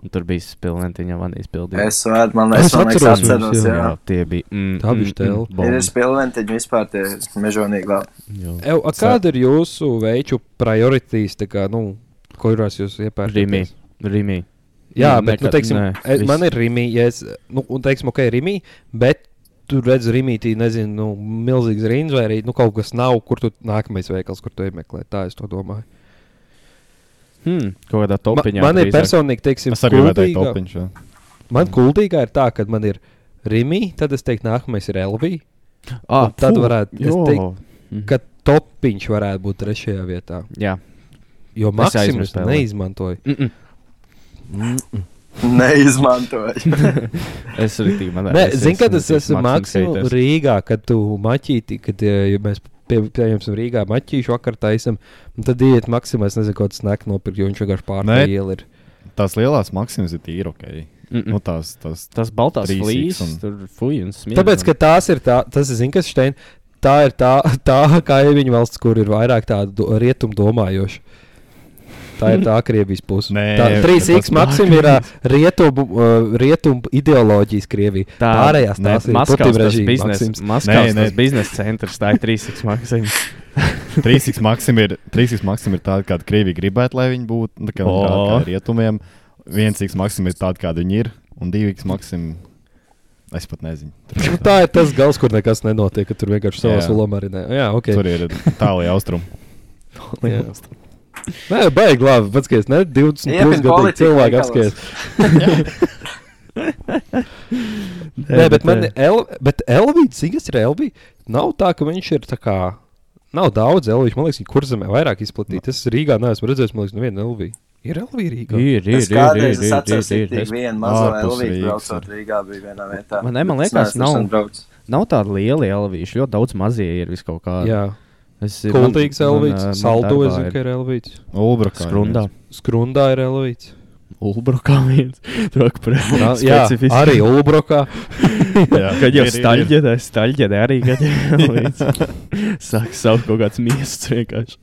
un tur bija spilventiņa ar vaniļas pildījumu. Es varu, man liekas, man liekas, atceros jā. Jā, tie bija. Mm, Tā bija štēle. Ir spilventiņi vispār tie mežonīgi labi. Ev, a, kāda ir jūsu veidu prioritātes? kā, Nu, kurās jūs iepērkat? Rīmī. Rīmī. Jā, Mm, bet, nu, nekad- teiksim, nē, es, man ir Rīmī, ja es, nu, un, teiksim, ok, Rīmī, bet tur redz rīmītī, nezinu, nu, milzīgs rinds vai arī nu, kaut kas nav, kur tu nākamais veikals, kur tu iemeklē. Tā es to domāju. Hmm, kaut kādā Ma, topiņā. man ir personīgi, teiksim, Es arī teikt, kuldīgā- topiņš. jā. Man kuldīgā ir tā, ka man ir Rīmī, tad es teiktu, nākamais ir Elvija. Ah, tad fu, varētu- teiktu, Mhm. Ka topiņš varētu būt trešajā vietā. Jā. Jo Maksimus aizmirsu neizmantoju. Mm -mm. Neizmantoju. [laughs] Es arī man Nē, zini, kad es esmu Maksimus Rīgā, kad tu maķīti, kad eh, ja mēs pie, pieņemsim Rīgā maķīšu vakar taisam, un tad iet Maksimais, nezinu, ko tas nek nopirkt, jo viņš vienkārši iela ir. Tās lielās maksimas ir tīri ok. Mm Nu, -mm. tās, tās, Tas baltās flīzes, un- tur fuj un smiež. Tāpēc, ka tās ir tā, tas ir, zini, kas štein, tā ir tā, [laughs] tā kaimiņu valsts, kur ir vairāk tāda do, rietumu domājoša. Tā ir tā Krievijas puse. Nē, tā tas 3x maksim ir ā, rietumu, uh, rietumu ideoloģijas Krievija. Tā, Pārējās ne, tās ir Maskavas Maksims. Maskavas Nē, nē. biznesa centrs, tā ir 3x maksima. [laughs] 3x maksim ir, 3x maksim ir tāda, kāda Krievija gribētu, lai viņi būtu. Nu, tā kā O. oh. kā rietumiem. 1x maksim ir tāda, kāda viņi ir. Un 2x maksim. Es pat nezinu. [laughs] Nu, tā ir tas gals, kur nekas nenotiek, ka tur vienkārši savā sulā marinē. Jā, ok. Tur ir tālāk austrumu. Jā. Nē, baigi labi. Pats, ka es ne 20 plus cilvēku veikalos. apskaties. [laughs] Nē, bet man El, bet Elvīds, kas ir Elvīds? Nav tā, ka viņš ir tā kā. Nav daudz Elvīdu. Man liekas, ka kurzemē vairāk izplatīts. Es Rīgā neesmu redzējis, man liekas, nevienu Elvīdu. Ir Elvīda Rīgā. Ir, ir, Es ir, ir, ir, atceros, ir, ir. ārpus Elvīda Rīgas braucot ir. Rīgā bija vienā vietā. Man ne, man Bet liekas, nav-. Nav tāda liela elvīša, ļoti daudz mazie ir vis kaut Jā, Es, Kultīgs man, ā, man Saldo, es zinu, ir ka ir Elvīds. Ulbrukā. Skrundā. Skrundā ir Elvīds. Ulbrukā viens. [laughs] Trok par Jā, arī Ulbrokā. [laughs] Kad jau staļģedē, staļģedē arī. [laughs] Sāk saukt kaut kāds miesas vienkārši.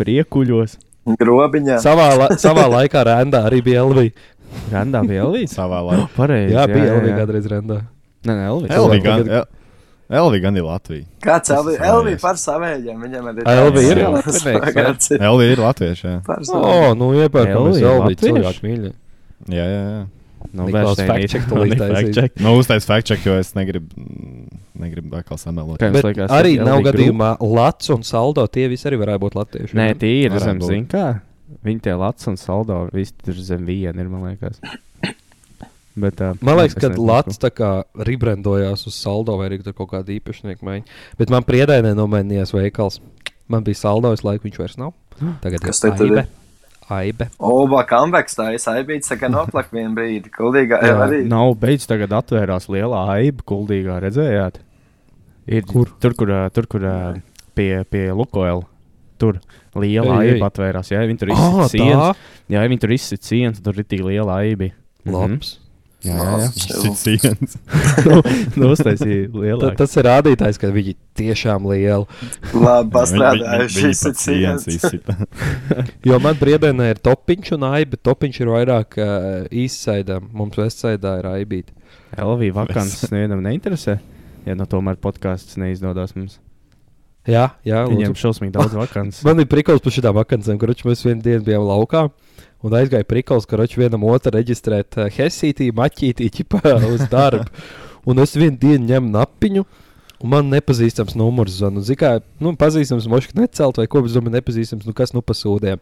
Priekuļos. Grobiņā. savā, la, savā laikā Rēndā arī bija Elvīds. Randā bija Elvīds. Savā laikā. Pareizi. Jā, bija Elvīds kādreiz Rēndā. Nē, nē. Elvija gan, tagad- El- Elvija gan ir Latvija. Kāds Elvija? Elvija par savējiem. Viņam arī Elvija ir Latvijas, ir Elvija ir latvieši. Jā, par O, nu iepērkamies Elvija, Elvīds latvieši? cilvēku mīļi. jā, jā. jā. Nu, Niklaus fact check fact taisīs. check. Nu, uztais fact check, jo es negribu, negribu atkal samelot. Bet liekas, arī nav gadījumā Lats un Saldo. Tie visi arī varētu būt latvieši. Nē, tie ir zem, zin kā. Viņi tie lats un saldo, visi tur zem viena ir, man liekas. Bet, uh, Man liekas, ka Latvijas tā kā rebrandojās uz saldo vai arī tur kaut kāda īpašnieka maiņa. Bet man priedainē nomainījās veikals. Man bija saldo, es laiku viņš vairs nav. [gasps] Tagad Kas ir? Aibe. Aibe. Oba kambeks tā es aibīts, ka noplak vienu brīdi. Kuldīgā jau arī. Nav beidz tagad atvērās lielā aiba kuldīgā, redzējāt? Ir, Kur? Tur, kur, tur, kur pie, pie Lukoela. Tur liela aiba atvērās. Jā, viņi tur izsita tā? sienas. Jā, viņi tur izsita sienas, tur ir tik liela aiba. Labs. Jā, jā, jā. Šis sienas. [laughs] Nu, uztaisīja lielā. Tad, tas ir rādītājs, ka viņi tiešām lieli. Labi, pat Šis izsita. [laughs] Jo man brīvdienā ir topiņš un aiba. Topiņš ir vairāk uh, īssaidām. Mums vestsaidā ir aibīte. Elvija vakances nevienam neinteresē. Ja no tomēr podkāsts neizdodas mums. Jā, jā. Viņiem šausmīgi daudz vakances. Man ir prikals par šīm vakancēm, kur mēs vienu dienu bijām laukā. Un aizgāja prikals, ka viņš vienam otru reģistrēt uh, Helsītī, maķītī, ķipā [laughs] uz darbu. Un es vienu dienu ņemu napiņu. Un man nepazīstams numurs zvanu. Zinu, kā, nu, pazīstams, moškā necelt, vai ko es domāju, nepazīstams, nu, kas nu pasūdīja.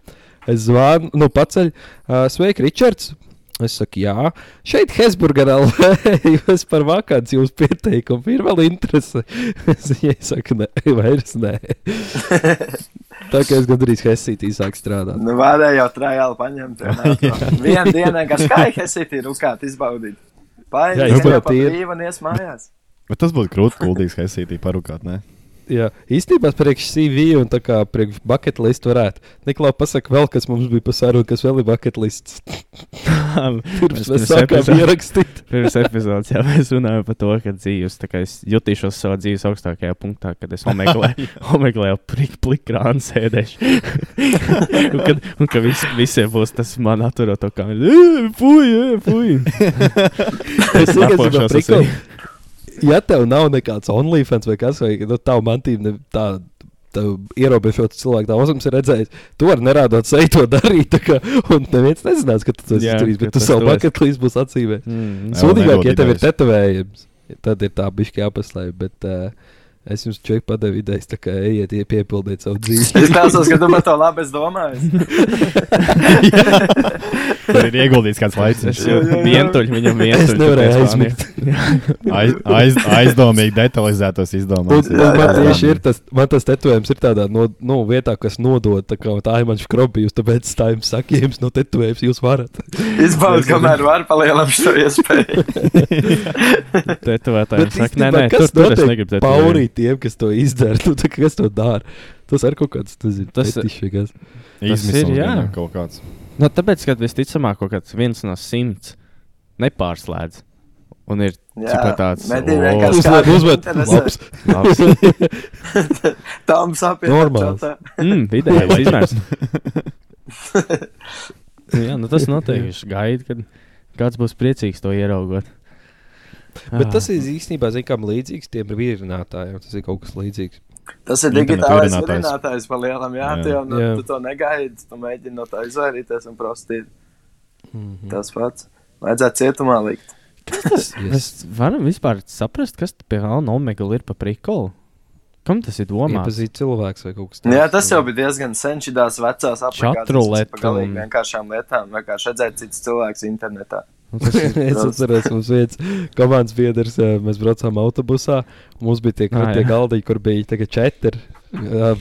Es zvanu, nu, paceļ, uh, sveiki, Ričards! Es saku, jā, šeit Hesburgerā [laughs] jūs par vakāns jūs pieteikumu. Ir vēl interese. Es viņai saku, nē, vairs nē. [laughs] Tā kā es gandrīz Helsītī sāku strādāt. Nu, varēja jau trājāli paņemt. Vienu dienu vienkārši kā Helsītī rukāt, izbaudīt. Paņemt, jau pa ir. brīvu un ies mājās. Bet tas būtu krūti, kuldīgs, ka esītī parūkāt, ne? Jā, īstenībā priekš CV un tā kā priekš bucket list varētu. Niklā, pasaka vēl, kas mums bija pasaruna, kas vēl ir bucket lists. [laughs] Pirms Mēs sākām ierakstīt. [laughs] Pirms epizodes jau mēs runājām par to, ka dzīves, tā kā es jutīšos savā dzīves augstākajā punktā, kad es omeklēju [laughs] plik, plikrānu sēdēšu. un kad, un ka vis, visiem būs tas man atturot to kameru. Fuj, fuj. Es tikai prikolu. viņu. Ja tev nav nekāds OnlyFans vai kas, vai nu, tā mantība, ne, tā, tā ierobežots cilvēks, tā mums ir redzējis, tu vari nerādot seju to darīt, kā, un neviens nezinās, ka tu to ka bet tu savu tu esi. bucket list būs atzīmē. Mm. Sūdīgāk, ja tev ir tetovējums. tad ir tā bišķi jāpaslēp. Bet uh, es jums čeku padevu idejas, tā kā ejiet, ie- piepildiet savu dzīvi. Es klausos, ka tu par to labi esi domājis. [laughs] Tur ir ieguldīts kāds laiks. Es jau vientuļ, viņam Es vientuļ. nevarēju aizmigt. [laughs] Aiz, aiz, aizdomīgi detalizētos Un, izdomāts. un man tieši ir tas, man tas tetovējums ir tādā no, nu, vietā, kas nodod, tā kā tā ir mans skrobījums, tāpēc tā jums saka, jums no tetovējums jūs varat. Izbaudi, [laughs] kamēr var palielināt šo iespēju. Tetovētājiem saka, nē, nē, tur, tur es negribu tetovējumu. Tiem, kas to izdara, [laughs] nu, tā, kā kas to dara. Tas ir kaut kāds, tas ir Tas- fetišs. ir, jā. kaut kāds. Nu, tāpēc, ka visticamāk, kaut kāds viens no simts nepārslēdz. Un ir tāds uzmet, interesē. labs. labs. [laughs] Tam sapīt. Normāls. Mm, vidējais [laughs] izmērs. Nu jā, nu tas noteikti ir gaida, kad kāds būs priecīgs to ieraugot. Bet tas ir īstenībā zinām, līdzīgs tiem vīrinātājiem. Tas ir kaut kas līdzīgs. Tas ir digitālais virinātājs pa lielam, jā, Jā. tu jau nu, Jā. tu to negaidi, tu mēģini no tā izvairīties un prostīt. Mhm. Tas pats. Vajadzētu cietumā likt. Tas, [laughs] Yes. Mēs varam vispār saprast, kas pie Alna Omega ir pa prikolu. Kam tas ir domāts? Iepazīt cilvēks vai kaut kas Nu, jā, tas jau bija diezgan sen šīs vecās aplikācijas galīgi un- vienkāršām lietām. Vienkārši redzēt citus cilvēkus internetā. [laughs] Es atceros, mums viens komandas biedrs, eh, mēs braucām autobusā. Mums bija tie, Ah, tie jā. galdiņi, kur bija tikai četri.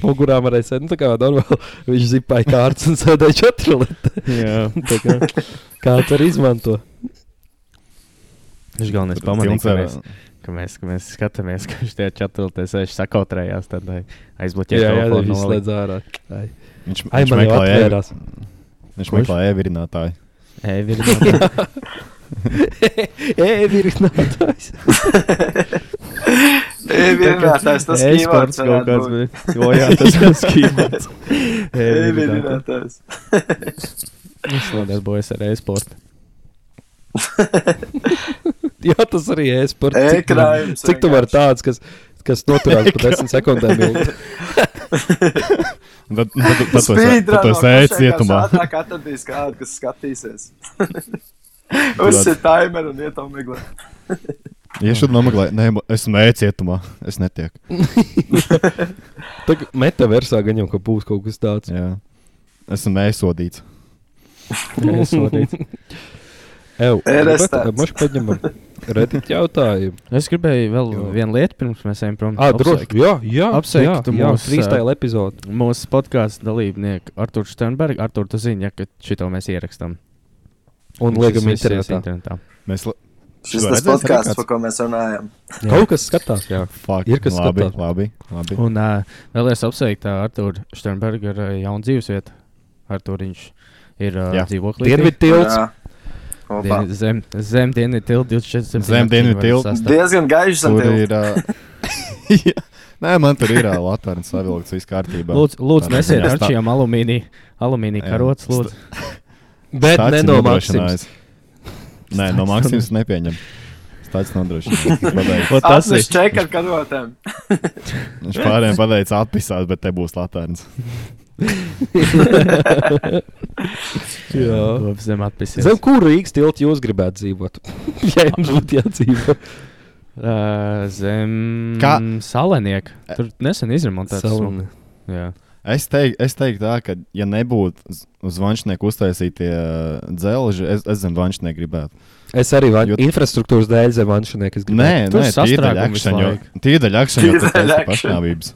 Mugurā varēja sēdēt, nu, tā kā normāli. [laughs] Viņš zipāja kārtas un sēdēja četri. Jā, [laughs] Tā kā Kāds arī izmanto? viņš galvenais pamanīja, ka mēs, ka mēs, ka mēs skatāmies, ka viņš tajā čatrultē sēž sakautrējās, tad ai, aizbloķē Jā, jā, telefonu viņš slēdz ārā. Ai, Viņš, Ai viņš man jau meklē e- atvērās. Viņš Kurš? meklē e-virinātāju. Ej, virinātā. Ej, virinātājs. Ievienotājs, tas E-sports keywords kaut kāds bija. Jo, jā, tas ir skīpats. Ievienotājs. Viņš nodarbojas ar e-sportu. [laughs] Jā, tas arī ir sports. E-krājums Cik tu vari tāds, kas, kas noturās pa desmit sekundēm? [laughs] Tad, tad, tad, tad, tad, tad tu esi cietumā. Ātrāk atradīs kādu, kas skatīsies. [laughs] Uzsit timeru un iet omeglē. Šur nomeklē, nē, esmu e-cietumā. Es netieku. [laughs] Tagad metaversā gan jau ka būs kaut kas tāds. Jā. Esmu e-sodīts. Sodīts. [laughs] Ērestēts. Mums paņemam Reddit jautājumu. Es gribēju vēl Jo. vienu lietu, pirms mēs ejam prom. Ah, droši. Apsveikt Jā, jā. Apsveiktu jā, jā, mūsu, freestyle epizodi. Mūsu podkāstu dalībnieku Artur Sternbergu. Artur, tu zini, ja, ka šito mēs ierakstām. Un Šis liekam internetā. internetā. Mēs la- Šis tas podkāsts, par ko mēs runājam. Kaut kas skatās, jā. Fuck, Ir, kas labi, skatās. labi, labi. Un uh, vēlēs apsveikt uh, Artur Sternbergu ar uh, jaunu dzīvesvietu. Artur viņš ir uh, Jā. dzīvoklī. Dienvidu tilts. Jā. Kopā. Dien, zem, zem dienvidu tilta 24. Zem dienvidu tilta. Diezgan gaišs. Tur ir. ā, [laughs] Jā. Nē, man tur ir Latvijas savilkts, viss kārtībā. Lūdzu, lūdzu nesiet ar šiem alumīnija, alumīnija karotes. Lūdzu. [laughs] Bet Stāsts ne ir no nodrošinājis. Maksims. Nē, no Maksimas nepieņem. Tas Tas ir ir čeka ar karotēm. Viņš pārējiem pateica, atpisās, bet te būs Latvijas. [laughs] Jā. Zem atpisies. Zem kuru Rīgas tiltu jūs gribētu dzīvot? [laughs] ja jums būtu jādzīvo. [laughs] Uh, zem Kā? salenieka. Tur nesen izremontēts. Saloni. Jā. Es teiktu, es teiktu tā, ka, ja nebūtu uz- vanšnieku uztaisītie dzelži, es, es zem vanšnieku gribētu. Es arī varu Jo- infrastruktūras dēļ zem vanšnieku. Nē, Tur nē, visu laiku. tīdaļa akšana, jo tur Tīdaļa taisa akšana. pašnāvības.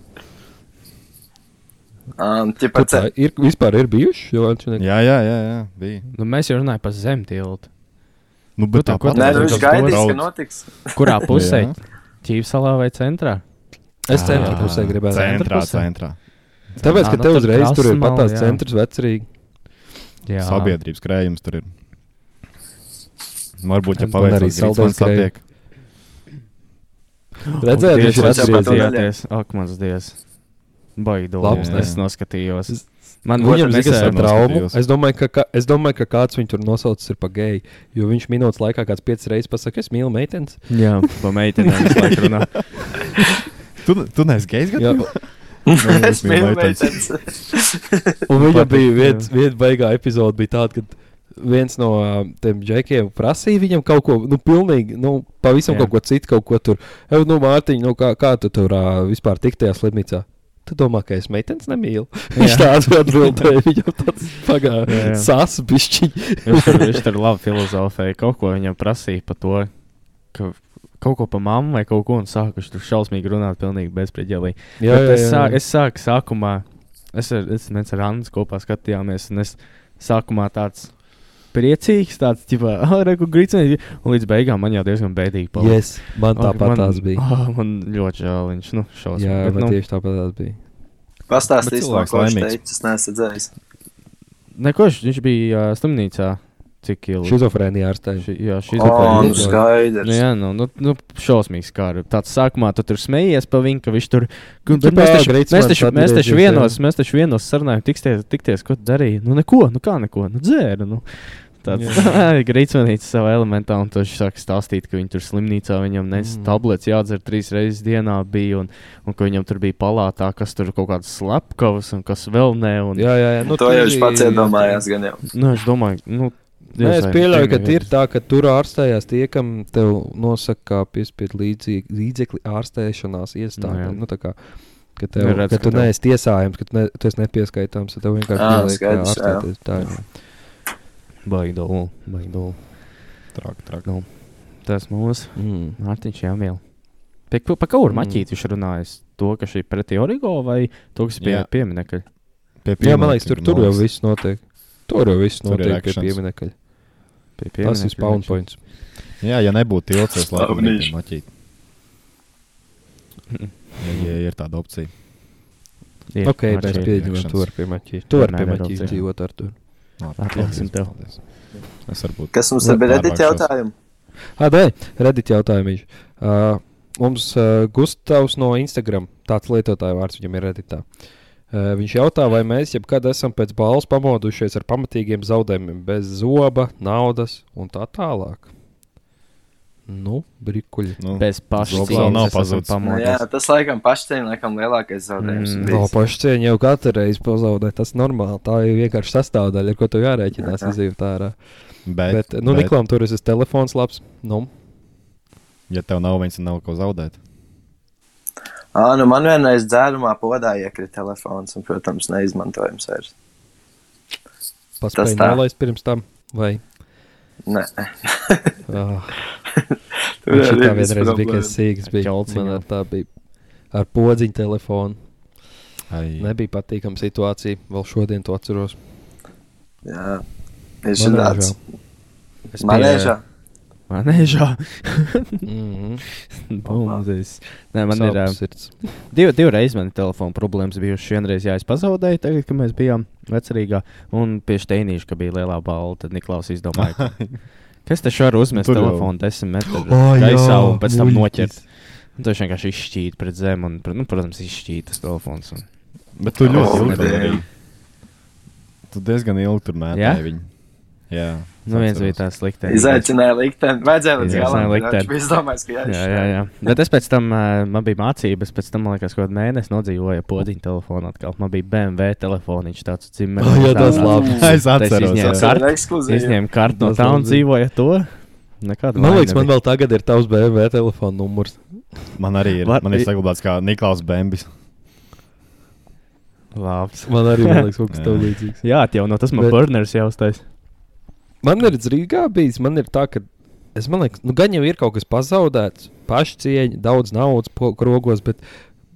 Um, ķipa, Kur tā ir? Vispār ir bijuši. Jā, jā, jā, jā bija. Nu, mēs jau runājam par zemtiltu. Nu, bet tā- ko tāpat Nē, tā- nu, gaidīs, ka notiks. Kurā [laughs] pusē? Jā. Ķīvsalā vai centrā? Es centra Ah, pusē gribētu. centra Centrā, pusē? centrā. Tāpēc, ka nu te tad uzreiz tur ir pat tās jā. centrs vecrīgi. Jā. Sabiedrības krējums tur ir. Varbūt, ja paveicās arī man satiek. Redzēt, viņš ir atgriezies. Ak, mans dievs. Baigi Labs. Es noskatījos. Man otrs ir traumu. noskatījos. Es domāju, ka, ka, es domāju, ka kāds viņu tur nosaucis ir par geju. Jo viņš minūtes laikā kāds piecas reizes pasakā, es mīlu meitenes. Jā, pa meitenēm visu laiku runā. [laughs] Tu, tu neesi gejs, Jā, gadījumā? Es mīlu meitenes. un Patīk, bija viena baigā epizode, bija tāda, kad viens no uh, tiem džekiem prasīja viņam kaut ko, nu, pilnīgi, nu, pavisam Jā. Kaut ko citu, kaut ko tur. Ev, nu, Mārtiņ, nu, kā, kā tu tur uh, vispār tik tajā slimnīcā? Tu domā, ka es meitenes nemīlu? Viņš tādu atbildēja, viņam tāds Jā, pagāja jā. sās bišķiņ. Viņš viņš tur labi filozofēja. Kaut ko viņam prasīja par to, ka kaut ko par mammu vai kaut ko, un sāka viņš tur šausmīgi runāt, pilnīgi bezspriedzelīgi. Jā, jā, es, jā. sāk, es sāku sākumā, es ar, es, mēs ar Annu kopā skatījāmies, un es sākumā tāds priecīgs, tāds, tipā, ah, reku grīcēji, un līdz beigām man jau diezgan bēdīgi palika. Yes, man tāpat man, tās bija. Oh, [laughs] man ļoti žēl, viņš, nu, šausmīgi. Jā, bet, man nu, tieši tāpat tās bija. Pastāstīs, no ko viņš teica, es neesmu dzirdējis. Neko, viņš, bija uh, slimnīcā, cik ilgi. Šizofrēnija ārstēja. Ši, jā, nu ir- skaidrs. Nu, jā, nu, nu, nu šausmīgs kā ar tāds sākumā tu tur smējies par viņu, ka viņš tur. Bet Ķipā, mēs taču, mēs taču, mēs taču vienos, mēs taču vienos sarunājām, tikties, tikties, ko tu darīji. Nu, neko, nu kā neko, nu dzēra. Nu. Tāds grīzmanīts [laughs] savā elementā, un viņš sāk stāstīt, ka viņi tur slimnīcā viņam nes Mm. tablets jādzer trīs reizes dienā bija, un, un ka viņam tur bija palātā, kas tur kaut kādas slepkavas un kas vēl ne. Un, Jā, jā, jā. Nu, to jau viņš pats iedomājās, gan jau. Nu, es domāju, nu, Nē, es pieļauju, ka ir tā, ka tur ārstējās tie, kam tev nosaka, kā piespiedu līdzīgi- līdzekļi ārstēšanās iestādē. Nu, jā. Nu, tā kā, ka, tev, Nu, redz, ka ka tu neesi tiesājams, ka tu, ne, tu esi nepieskaitāms, tad tev vienkārši Ā, jāliek skaidrs, jā. ārstēties. Tā ir. Baigi dolu, baigi dolu. Trāk, trāk. Tas mūsu Mm. Mārtiņš mīl. Pie, pa, pa kauru Mm. maķīt viņš runājas? To, ka šī ir pretī origo vai to, kas bija Jā. pieminekļi? Pie Jā, man liekas, tur, tur jau viss notiek. Tur jau viss Tur ir notiek pie pieminekļa. Pie Tas ir spawn points. Jā, ja nebūtu tilts, es laikam arī maķītu. Ja, ja ir tāda opcija. Ir, Ok, mēs pieņemam, tu vari pie maķīs. Tu vari Nē, pie opcija. dzīvot ar to. Atliksim tev. Es varbūt. Kas mums ir bija redīt jautājumu? Ah, nē, Reddit jautājums. Uh, mums uh, Gustavs no Instagram, tāds lietotāja vārds viņam ir Redditā. Uh, viņš jautā, vai mēs jebkad esam pēc balvas pamodušies ar pamatīgiem zaudējumiem, bez zoba, naudas un tā tālāk. Nu, brīkuļi. Nu, Bez pamodus. jā, tas laikam pašcieņa, laikam lielākais zaudējums. Mm, No pašcieņa jau katru reizi pazaudē. Tas ir normāli. Tā ir vienkārši sastāvdaļa, ar ko tu jārēķinās. Jā. Izdzīvot ārā. bet, Bet, nu, Niklām tur ir tas telefons labs. Nu, ja tev nav tad nav ko zaudēt. Ā, nu man vienreiz dzērumā podā iekrita telefons, un, protams, neizmantojams vairs. paspēj nolaist pirms tam. Vai? Nē, Oh. [laughs] Tur arī tā vienreiz bija, kas sīgs bija. Man ar tā bija ar podziņu telefonu. Ai, Nebija patīkama situācija. Vēl šodien to atceros. jā, ir šī tāds Es manēžā. Manēžā. [laughs] Mm Bumzis. Nē, man ir uh, divi reizes man ir telefona problēmas bijušas. Vienreiz, jā, es pazaudēju, tagad, kad mēs bijām vecerīgā. Un pie Steinīša, ka bija lielā balva, tad Niklaus izdomāja, [laughs] kas te šādi uzmest Tur telefonu desmit metru O, [gasps] jā, gaisā un pēc tam noķert. Un Tas vienkārši izšķīt pret zemi, un, nu, protams, izšķīt tas telefons. Un... Bet tu ļoti Oh, ilgi tur arī. Tu diezgan ilgi tur mētāji viņu. Jā. Nu, viens bija tāds slikts. Izaicināja likteni. Vajadzēja līdz galam. Viņš bija izdomājis, ka Jā, jā, jāizšķir. jā. Bet es pēc tam, uh, man bija mācības, pēc tam, man liekas, kaut mēnesi nodzīvoju podiņu telefonu atkal. Man bija BMW telefoniņš, tāds cimers. Oh, [laughs] jā, tas labi. Es atceros. izņēmu Tas jā. ir karti. ekskluzīvi. Izņēmu kartu no tā un ar to. Nekāda Man liekas, man vēl tagad ir tavs BMW telefona numurs. Man arī ir. Man ir saglabāts kā Niklaus Bembis. labs. Man arī liekas, kaut kas [laughs] Jā. tāds līdzīgs. Jā, jau no tas man burners jau uztais. Man ir Rīgā bijis, man ir tā, ka es liekas, nu, gan jau ir kaut kas pazaudēts, pašcieņa, daudz naudas krogos, bet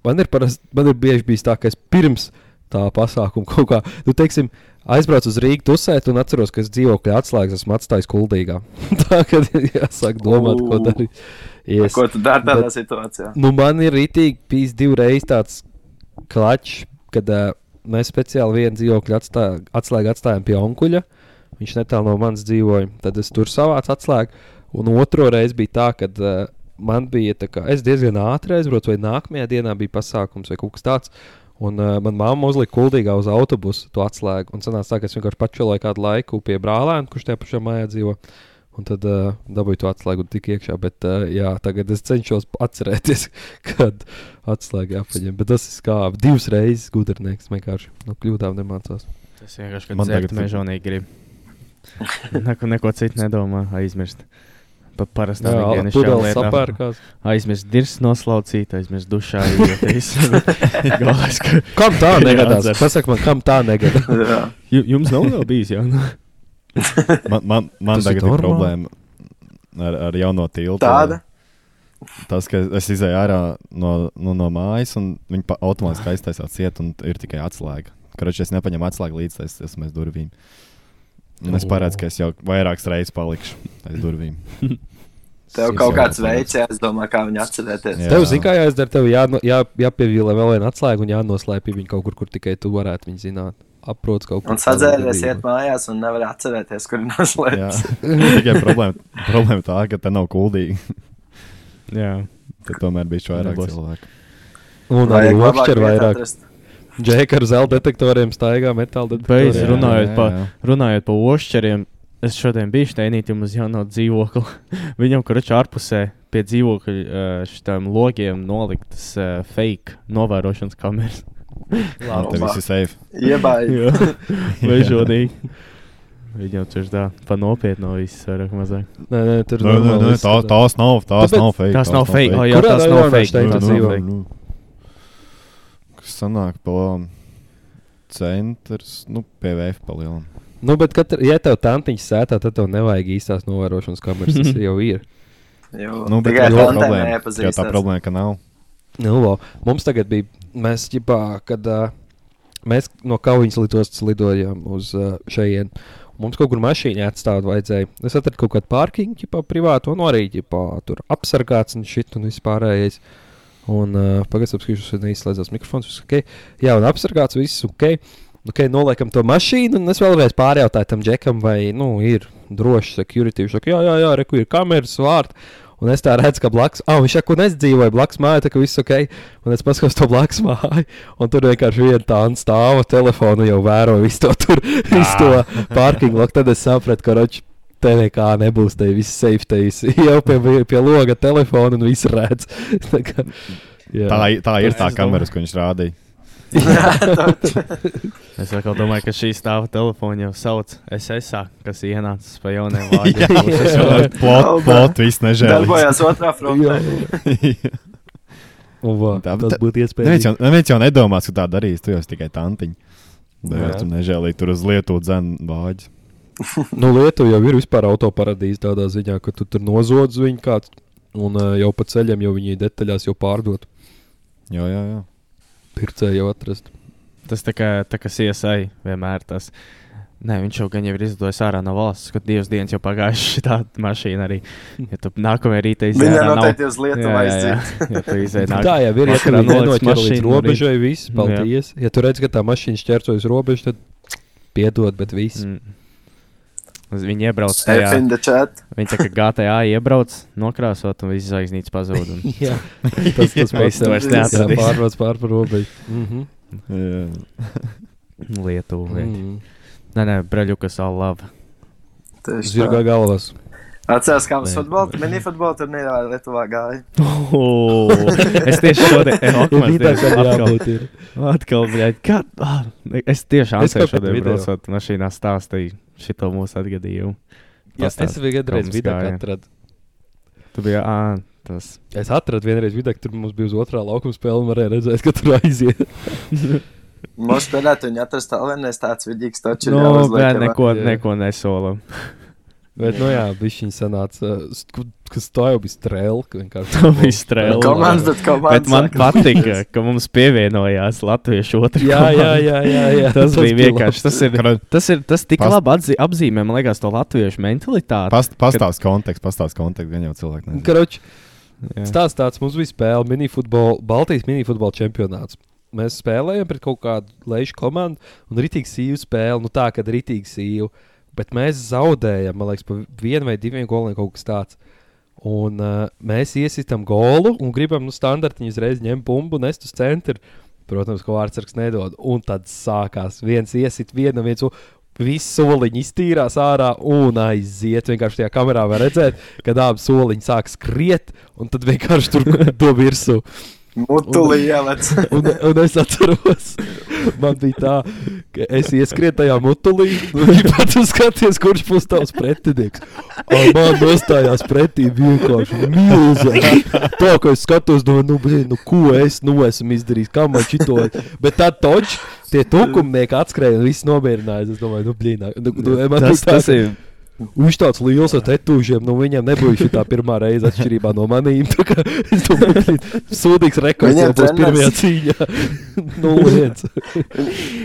man ir, parasti, man ir bieži bijis tā, ka es pirms tā pasākuma kaut kā, nu, teiksim, aizbraucu uz Rīgas tusēt un atceros, ka es dzīvokļa atslēgas esmu atstājis kuldīgā. [laughs] tā kā jāsāk domāt, ko darīt. Yes. Ko tu dari tādā Bet- situācijā? Nu, man ir rītīgi bijis divreiz tāds klačs, kad uh, mēs speciāli vienu dzīvokli atstā, atslēgu atstājām pie onkuļa. Viņš netālu no manis dzīvoja. Tad es tur savācu atslēgu. Un otro reizi bija tā, ka uh, man bija tā, ka es diezgan ātri aizbraucu, vai nākamajā dienā bija pasākums vai kaut kas tāds. Un uh, manā mamma uzlika kuldīgā uz autobusu to atslēgu. Un sanāca tā, ka es vienkārši pačēloju kādu laiku pie brālēna, kurš tajā pašā mājā dzīvo. Un tad uh, dabūju to atslēgu tik iekšā. Bet uh, jā, tagad es cenšos atcerēties, [laughs] kad atslēga jāpaņem. Bet tas ir skābi. Divas reizes gudrnieks vienkārši no kļūdām nemācās. Tas vienkārši, Man kad dzert tagad- mežonīgi grib. [laughs] Neko, neko citu nedomā, aizmirst. Pa parasti Jā, pudeles sapērkās. Aizmirst dirs noslaucīt, aizmirst dušā. [laughs] Galvenais, ka Kam tā negadās? Pasak man, kam tā negadās? [laughs] Jums nav vēl bijis, jā? Nu, Man, man, man ir tagad ir problēma ar, ar jauno tiltu. Tāda. Tas, ka es izēju ārā no, nu, no mājas, un viņi automātiski aiztaisās ciet, un ir tikai atslēga. Karačs, es nepaņemu atslēgu līdzi aiz aiz mēs durvīm. Un es paredzu, ka es jau vairākas reizes palikšu aiz durvīm. [laughs] Tev kaut kāds veids, jā, es domāju, kā viņu atcerēties. Jā. Tev zina, kā jāizdara. Tev jāno- jā, jāpieviela vēl viena atslēga un jānoslēpj viņu kaut kur, kur tikai tu varētu viņu zināt. Aprots kaut kur. Un sadzēries, iet mājās un nevar atcerēties, kur Jā, noslēpts. [laughs] tikai problēma, problēma tā, ka te nav kuldīgi. jā. Tad tomēr bija vairāk Nebūs. cilvēku. Un arī vietu vairāk. atrast. Džeka ar zelta detektoriem staigā metāla Beidz detektoriem. runājot jā, pa, jā. runājot par ošķeriem. Es šodien biju steinītī, mums jau nav dzīvokļa. [laughs] Viņam, kurš ārpusē pie dzīvokļa šitām logiem noliktas fake novērošanas kameras. [laughs] Jā, te viss ir safe. Iebāji. Jā, vežodīgi. Viņam tur tā pa nopietnu viss vairāk mazāk. Nē, nē, tur Nē, nē, nē, tā, tās nav, tās Tāpēc- nav fake. Tas nav fake. Oh, jā, Kurā tas nav fake. Steina Tas tu nav dzīvo? fake. Kas sanāk pa centrs, nu, PVF palielam. Nu, bet, kad, ja tev tantiņš sētā, tad tev nevajag īstās novērošanas kameras. Tas jau ir. [laughs] Jo, Nu, bet tā ir problēma. Jā, tā problēma, ka nav. Nu, lo, mums tagad bija, mēs ģipā, kad uh, mēs no Kaujas lidostas lidojām uz uh, šejienes. Mums kaut kur mašīna atstāt vajadzēja. Es atradu kaut kādu pārkiņu, ģipā, privātu, un arī ģipā, tur apsargāts un šit un vispārējais. Un uh, pagaidām, apskatīšos, vai neizslēdzās mikrofons. Viss ok. Jā, un apsargāts viss ok. Ok, noliekam to mašīnu, un es vēlreiz pārjautāju tam džekam, vai nu, ir droši security. Viņš saka, jā, jā, jā, reku ir kameras, vārti. Un es tā redzu, ka blakus, ah, viņš saka, un es dzīvoju blakus mājā, tā ka viss ok. Un es paskatos to blakus māju, un tur vienkārši viena tā stāva telefonu jau vēro visu to tur, [laughs] visu to parking loku. Tad es sapratu, ka roči. Te nekā nebūs, te viss safety [laughs] jau pie, pie loga telefona un viss redz. [laughs] Tā, kā, jā. Tā, tā ir tā kamera, ko viņš rādīja. [laughs] Es domāju, ka šī stāva telefona jau sauc SSA, kas ienācis pa jauniem vārdiem. Plot, plot, viss nežēl. Darbojās otrā frontē. Tā- tas būtu Neviens iespējams. jau, neviens jau nedomās, ka tā darīs. Tu jau esi tikai tantiņa. Jā. Bet tu nežēlīgi tur uz lietu dzēnu vāģi. Nu, Lietuva jau ir vispār autoparadīze tādā ziņā, ka tu tur nozodz viņu kāds, un jau pa ceļam jau viņi detaļās jau pārdot. Jā, jā, jā. Pircēji jau atrast. Tas tā kā, tā kā CSI vienmēr tas. Nē, viņš jau gan jau ir izdojis ārā no valsts, kad divas dienas jau pagājušas [laughs] tā mašīna arī. Ja tu nākamajā rītā izdevies. Viņa noteikti uz Lietuvu aiziet. Ja tu izdevies [laughs] Tā jau ir. Ja noliec nenoķer līdz mašīnu, robežai, viss, paldies. Ja tu redz, ka tā mašīna šķērsojas robežu, tad piedod, bet viss. Mm. Viņi iebrauc tajā. Viņi tā kā GTA iebrauc, nokrāsot, un viss zvaigznītes pazūd. un [laughs] Jā, tas [laughs] tas Viss vairs jā, neatradīsi. pārbrauc pār par robežu. Mhm. [laughs] jā. Lietuva. Mm. Mhm. Nē, nē, braļukas all Zirgā tā. galvas. Atceros, kā mums Nē. futbola, minifutbola turnīrā Lietuvā gāja. Oh, es tieši šodien, Ir tā, kā atkal, jābūt ir. atkal, bļaļ, kā, ah, es tiešām Es šodien braucot mašīnā stāstīju šito mūsu atgadījumu. Jā, Pastāst, es mums vidē atradu. Tu biji, ā, tas. Es atradu vienreiz vidē, tur mums bija uz otrā laukuma spēle, un varēja redzēt, ka tur aiziet. Mums spēlēt, viņa atrast vēl vienais tāds vidīgs taču. Nu, jāuzliek, bet neko, neko nesolam. Bet, nu jā, bija viņa sanāca, kas tā jau bija strēle. ka vienkārši- Tā bija strēle. Komandas, bet komandas. Bet man patika, ka mums pievienojās latviešu otrā Jā, jā, jā, jā, jā. Tas bija bija vienkārši. Tas ir, tas ir tas tik Past- labi atzi, apzīmē, man liekas, to latviešu mentalitāti. Past, pastāst kontekstu, pastāst kontekstu, gan jau cilvēki. nezina. Karoč, Jā. stāsts tāds, mums bija spēle, minifutbola, Baltijas minifutbola čempionāts. Mēs spēlējām pret kaut kādu lejušu komandu, un rītīgi sīvu spēli, nu tā, kad rītīgi sīvu. Bet mēs zaudējām, man liekas, pa vienu vai diviem goliem kaut kas tāds. Un uh, mēs iesitām golu un gribam, nu, standartiņu uzreiz ņemt bumbu nest uz centru. Protams, ko vārdsargs nedod. Un tad sākās viens iesit, viena, viens. Visi soliņi iztīrās ārā un aiziet. Vienkārši tajā kamerā var redzēt, kad abi soliņi sāk skriet, un tad vienkārši tur [laughs] to virsū. Mutulī ielec. Un, un es atceros, man bija tā, ka es ieskrienu tajā mutulī, un viņš [laughs] pat skaties, kurš būs tavs pretinieks. Un man nostājās pretī vienkārši milzīgi. Tā, ka es skatos, domāju, nu, blin, nu, ko es nu esmu izdarījis, kā man šito. Bet tā toč, tie tukumnieki atskrēja un viss nomierinājās. Es domāju, nu, blin, nu, nu, man Tas, tā, tas ir. Viņš tāds liels ar tetūžiem, nu viņam nebija šī tā pirmā reize atšķirībā no maniem. Tā kā Es domāju, ka sūdīgs rekords jau būs pirmajā cīņā. Nu, viens.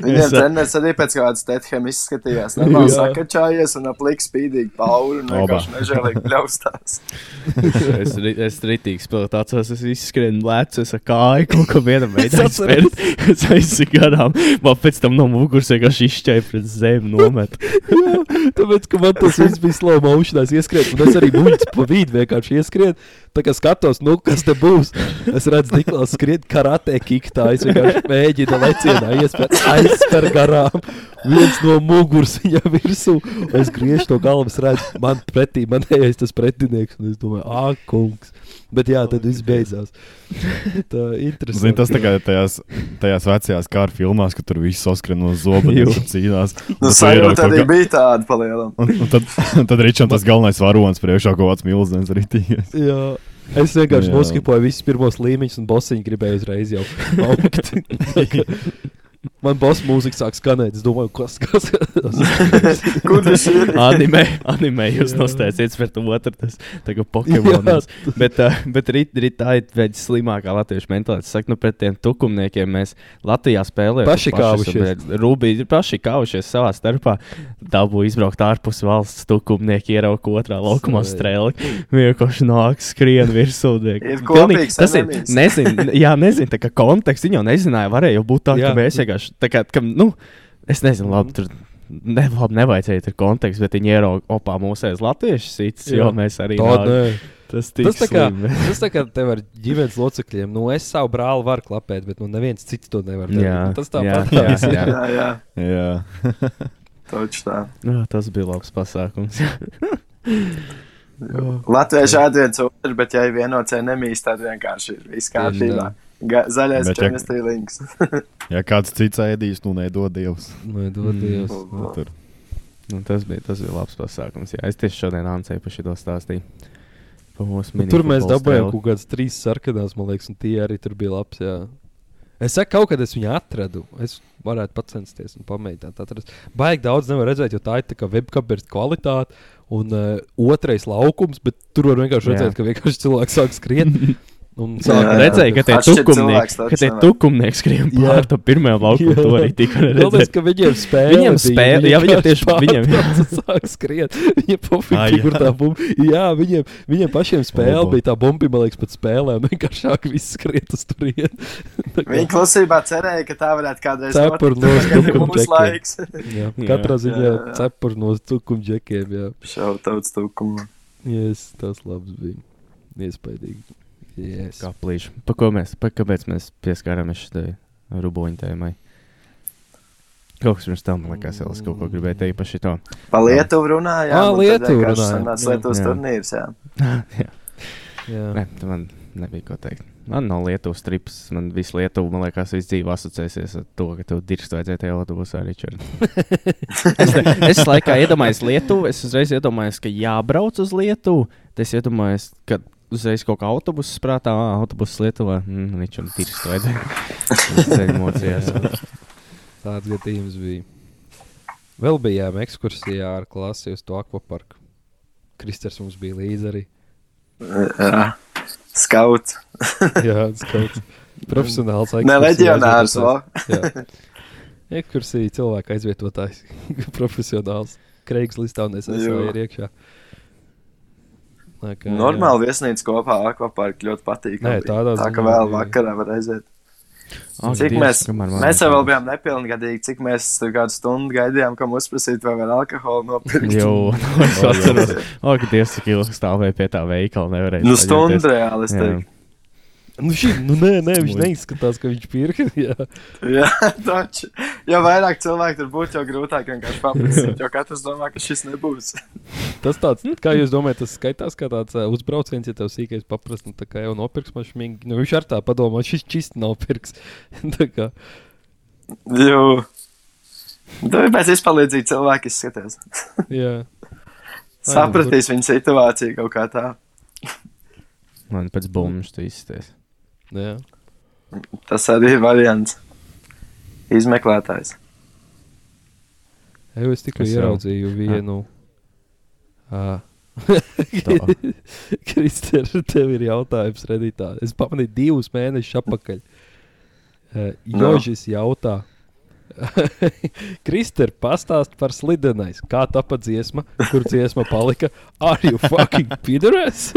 Viņam treneris arī pēc kādas tethem izskatījās. Jā. sakačājies un aplīk spīdīgi pauri un vienkārši nežēlīgi bļaustās. [laughs] Es, es ritīgi spēlēju tāds, es izskrienu lēcu, es ar kāju kaut ko vienam veidam Es aizsīju garām, man pēc tam no muguras vienkārši izšķēja pret zemi nomet. Jā, tāpēc, ka man tas viss bija slow motion, es ieskrēju, un es arī muļķis pa vidu vienkārši ieskrēju. Tā kā skatos, nu, kas te būs. Es redzu, Niklaus skrien karatē kiktā. Es vienkārši mēģinu lecienā iespēr, aizspēr garām. Viens no muguras viņam virsū. Es griežu to galvu, es redzu, man pretī, man ejais tas pretinieks. Un es domāju, ah, kungs. Bet jā, tad viss beidzās. [laughs] Tā. Zini, tas tā kā tajās, tajās vecajās kara filmās, ka tur viss saskrien no zobiem Jū. un cīnās. Nu, tu arī ieraugi, bija tāda palielam. Un, un tad, un [laughs] tad Ričam tas galvenais varonis priekšā kaut kāds milzīgs rītīgs. Jā. Es vienkārši noskipoju visus pirmos līmeņus, un bosiņu gribēju uzreiz jau augt. [laughs] Man boss mūzika sāk skanēt. Es domāju, kas tas [laughs] ir. Kur viņš ir? Animē, animē jūs Jā. nostājaties pret otru. Tas tā kā Pokemonos. Bet, uh, bet rīt, rīt tā ir veidz slimākā latviešu mentalitāte. Es saku, nu pret tiem tukumniekiem mēs Latvijā spēlējam. Paši kāvušies. Rūbīgi ir paši kāvušies savā starpā. Dabū izbraukt ārpus valsts tukumnieki, ierauga otrā laukumā strēli. Vienkārši nāk, skrien virsū. Tas ir, nezinu, [laughs] jā, nezinu, tā kā konteksts viņa jau nezināja. Varēja jau būt tā, Jā. ka mēs vienkārši, tā kā, ka, nu, es nezinu, labi, tur. Ne, labi, nevajadzēja tur kontekstu, bet viņi ierauga opā mūsēs latviešu sīcis, jo Jā. mēs arī Tā, nē. Tas, Tas tā kā, [laughs] tas tā kā tev ar ģimenes locekļiem, nu es savu brāli varu klapēt, bet nu neviens cits to nevar darīt. Jā, Nu, tas jā, tāpat jā, ir. jā. Jā, jā, Jā, [laughs] tauču tā. Jā, tas bija labs pasākums. [laughs] Latvieši ēd viens otru, bet ja ir vienots enemijas, tad vienkārši ir viss kārtībā. Ga- Zaļais Bet ja- links. [laughs] ja kāds cits ēdīs, nu nedod Dievs. Nu, dod Dievs. Nu, Tur. nu, tas, bija, tas bija labs pasākums. Jā. Es tieši šodien Ansei par šo stāstīju. Pa Nu, tur mēs dabūjām kaut kādas trīs sarkanās, man liekas, un tie arī tur bija labs. Jā. Es saku, kaut kad es viņu atradu. Es varētu pacensties un pamēģināt atrast. Baigi daudz nevar redzēt, jo tā ir tā kā webkameras kvalitāte. Un uh, otrais laukums, bet tur var vienkārši Jā. redzēt, ka vienkārši cilvēks sāk skriet. [laughs] Un Jā, sāk jā. Redzēju, ka tie tukumnieki, ka tie tukumnieki skrien Jā. pāri tam pirmajam laukumam. To arī tika [laughs] Galvenais, redzēt. ka viņiem [laughs] spēle. Viņiem viņi jā, viņiem tieši- viņiem- pārbrauca, sāk skriet. Viņiem [laughs] pofīgi, jā. kur tā bumba. Jā, viņiem, viņiem pašiem spēle Bobo. bija tā bumba, man liekas, pēc spēlēm. Vienkārši sāk viss skriet uz kā- Viņi klusībā cerēja, ka tā varētu kādreiz Cepuri no Tagad ir stūkuma mūsu džekiem. laiks. Jā, Jā. katrā ziņā Jā, jā. cepuri no cukuma džekiem. Jā, Šautauts tūkumu. yes, tas labs bija. Iespaidīgi. Yes. Kā plīši. Pa ko mēs, pa, kāpēc mēs pieskārāmies šai ruboņu tēmai? Kaut kas pirms tam, man liekas, es kaut ko gribēju teikt par šito. Pa Lietuvu runājām. Ā, un tad Lietuvu runājām, jā. Lietuvas Jā. turnīrs, jā. [laughs] Jā. Jā. Nē, tu man nebija ko teikt. Man nav Lietuvas strips. Man viss Lietuva, man liekas, viss dzīve asociēsies ar to, ka tev dirst vajadzēja tajā autobusā, Ričard. [laughs] es, ne- es laikā iedomājos Lietuvu, es uzreiz iedomājos, ka jābrauc uz Lietuvu. Es iedomājos, ka uzreiz kaut kā autobusu prātā, ah, autobusu Lietuvā. Mm, dirst vajadzēja. Tas ceļ mocījās. Tāds gadījums bija. Vēl bijām ekskursijā ar klasi uz to akvaparku. Kristers mums bija līdzi arī. jā. Skauts. Jā, skauts. Profesionāls Ne ekskursiju leģionārs, aizvietotājs. vēl. Jā. Ekskursija cilvēka aizvietotājs. [laughs] Profesionāls. Kreigs listā un es esmu iekšā. Tā kā, jā. Normāli viesnīca kopā akvaparka ļoti patīk. Nē, tādā tā ka ziņā vēl vakarā var aiziet. Ak, Cik Dievs, mēs, mēs jau bijām nepilngadīgi, cik mēs tur kādu stundu gaidījām, kam uzprasīt, vai var alkoholu nopirkt. Jo, [laughs] es atceros, oh, ka Dievs, cik ilgi stāvēja pie tā veikala. Nu, stundu reāli, es Jā. teiktu. Nu, šī, nu, nē, nē, viņš neizskatās, ka viņš pirka. Jā. Jā, taču. Ja vairāk cilvēku tur būtu, jau grūtāk vienkārši paprasīt, jo katrs domā, ka šis nebūs. Tas tāds, kā jūs domājat, tas skaitās kā tāds uh, uzbrauciens, ja tev sīkais paprast, nu, tā kā jau nopirks man šmīgi. Nu, viņš ar tā padomā, šis čist nopirks. tā kā, Jo. Tāpēc es palīdzīju cilvēkiem, izskatās. jā. Sapratīs viņa situāciju kaut kā tā. Man pēc bumbuļs tu izsties. Jā. Tas arī ir variants. Izmeklētājs. Eju, es tikai Kas jau? ieraudzīju vienu. Tā. [laughs] Kristēns, tev ir jautājums redītā. Es pamanīju divus mēnešus atpakaļ. Uh, No. Jožis jautā. [laughs] Kristēns pastāst par slidenais. Kā tapa dziesma, kur dziesma palika? Are you fucking pidurēs? [laughs]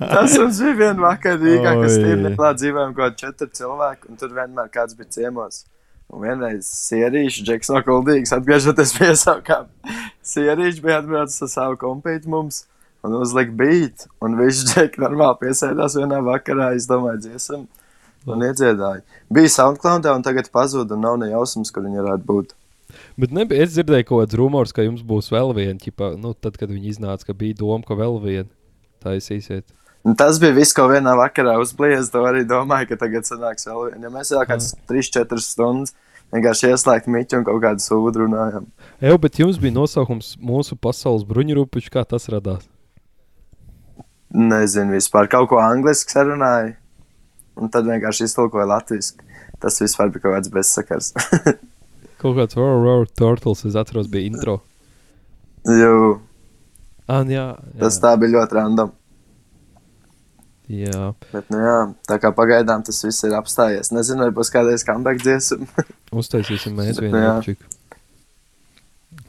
Tas mums bija kas Oi. ir neklāt dzīvojam kaut kādi četri cilvēki, un tur vienmēr kāds bija ciemos. Un vienreiz sierīši, Džeks no Kuldīgas, atgriežoties pie savām sierīši, bija atbraucis ar savu kompītu mums un uzlika beat. Un viņš Džeks normāli piesēdās vienā vakarā, izdomāja dziesmu un iedziedāja. Bija SoundCloudā un tagad pazuda un nav ne jausmas, kur viņi varētu būt. Bet nebija, es dzirdēju kaut kādus rumors, ka jums būs vēl viena, ķipa, nu, tad, kad viņi iznāca, ka bija doma, ka vēl viena taisīsiet. Un tas bija viss, ko vienā vakarā uzblies. To arī domāju, ka tagad sanāks vēl viena. Ja mēs jau kāds 3-4 stundas vienkārši ieslēgt miķu un kaut kādu sūdu runājam. Jā, bet jums bija nosaukums mūsu pasaules bruņurupuši, kā tas radās. Nezinu, vispār kaut ko angliski sarunāju. Un tad vienkārši iztulkoju latviešu. Tas vispār bija [laughs] kaut kāds bezsakars. Kaut kāds Roar, Turtles, es atceros, bija intro. Jū, Ah, jā, jā, tas tā bija ļoti random. jā. Bet, nu, jā, tā kā pagaidām tas viss ir apstājies. Nezinu, vai būs kādreiz comeback dziesma. [laughs] Uztaisīsim mēs vienu jā. apčiku.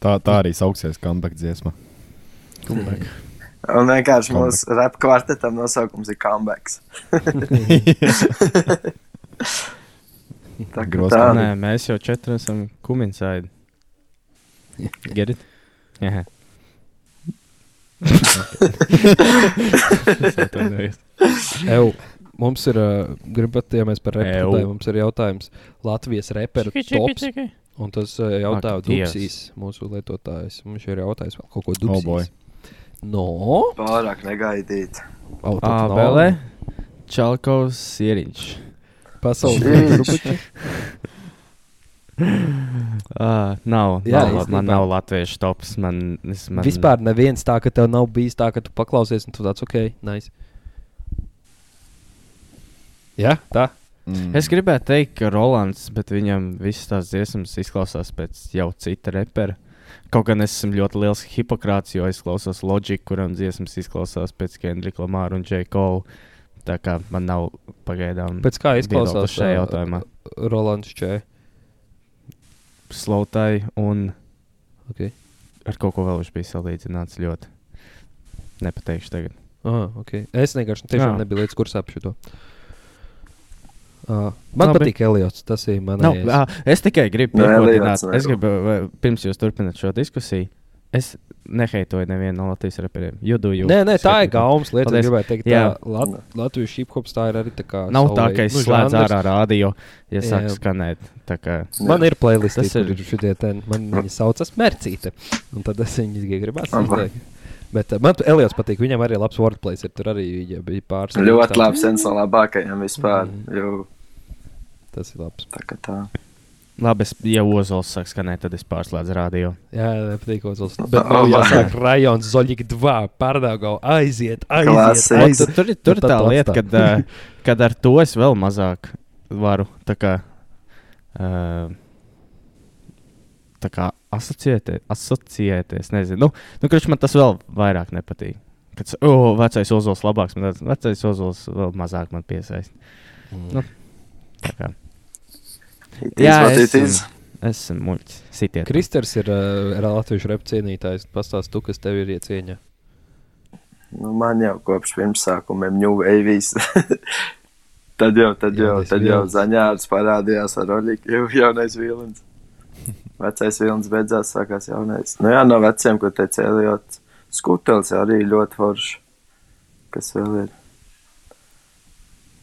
Tā, tā arī sauksies comeback dziesma. Un vienkārši mūsu rap kvartetam nosaukums ir comebacks. [laughs] Tā Gros tā. Nē, mēs jau četri esam kuminsādi. Gerit? Jā. [laughs] Ew, mums ir, uh, gribat, ja mēs par repu mums ir jautājums Latvijas reperu tops. Un tas uh, jautā Ak, Dievs. Dubsīs, mūsu lietotājs. Mums ir jautājums vēl kaut ko Oh, boy. No, Pārāk negaidīt. Ābele, Čalkovs, Sieriņš. Pasaules bruņurupuči. [laughs] Uh, nav, Jā, nav, man nav latviešu tops. Man, es, man, Vispār neviens tā, ka tev nav bijis tā, ka tu paklausies un tu tāds ok, nice. Jā, tā. Mm. Es gribētu teikt, ka Rolands, bet viņam visas tās dziesmas izklausās pēc jau cita repera. Kaut gan es esmu ļoti liels hipokrāts, jo es klausos Logic, kuram dziesmas izklausās pēc Kendrika Lamāra un J. Cole. Tā kā man nav pagaidām Pēc kā izklausās šajā jautājumā. Rolands Čē. Slautai un Okay. ar kaut ko vēl viņš bija salīdzināts ļoti. Nepateikšu tagad. Aha, okay. Es vienkārši tiešām nebiju līdz kursam par šo. Uh, man Labi. patīk Eliots. Tas ir mans. Nav, ā, es tikai gribu Eliots es gribu, pirms jūs turpināt šo diskusiju, es neheitoju nevienu no Latvijas reperiem. Judu, jūs. Nē, nē, tā ir gaumas lieta. Es gribēju teikt, ka Lat Latvijas hip-hops tā ir arī tā kā. Nav tā, ka es nu, slēdzu ārā rādio, ja sāk skanēt. Tā kā Man ir playlist, Tas kur ir- ten. Man viņi saucas Mercīte. Un tad es viņus gribētu Aha. Bet uh, man Eliots patīk. Viņam arī labs wordplays ir. Tur arī viņa bija pāris. Ļoti labs, viens no labākajiem vispār. Mm. Jū, Tas ir labs. tā kā tā. labi, es, ja ozols sāk skanēt, tad es pārslēdzu rādio. Jā, nepatīk Ozols. Bet nav jāsāk rajons Zoļik 2. Pārdāgau aiziet, aiziet. Tur, aiziet. tur, ir- tur ir tad tā tu lieta, kad, ā, kad ar to es vēl mazāk varu tā kā, ā, tā kā asociēties, asociēties. Nezinu, nu, nu, kurš man tas vēl vairāk nepatīk. Kad oh, vecais ozols labāks, man tāds vecais ozols vēl mazāk man piesaista. Nu, tā kā. Jā, Jā, es, es. es esmu muļķis. Sitiet. Kristers ir uh, Latvijas rep cienītājs. Pastāst, tu, kas tev ir iecieņa. Nu, man jau kopš pirmsākumiem ņūvējis. [laughs] tad jau, tad jau, tad jau vilnis. zaņārs parādījās ar Oļiku. Jau jaunais vilnis. Vecais vilnis beidzās, sākās jaunais. Nu jā, no veciem, ko teica Eliots. Skutels arī ļoti forši. Kas vēl ir?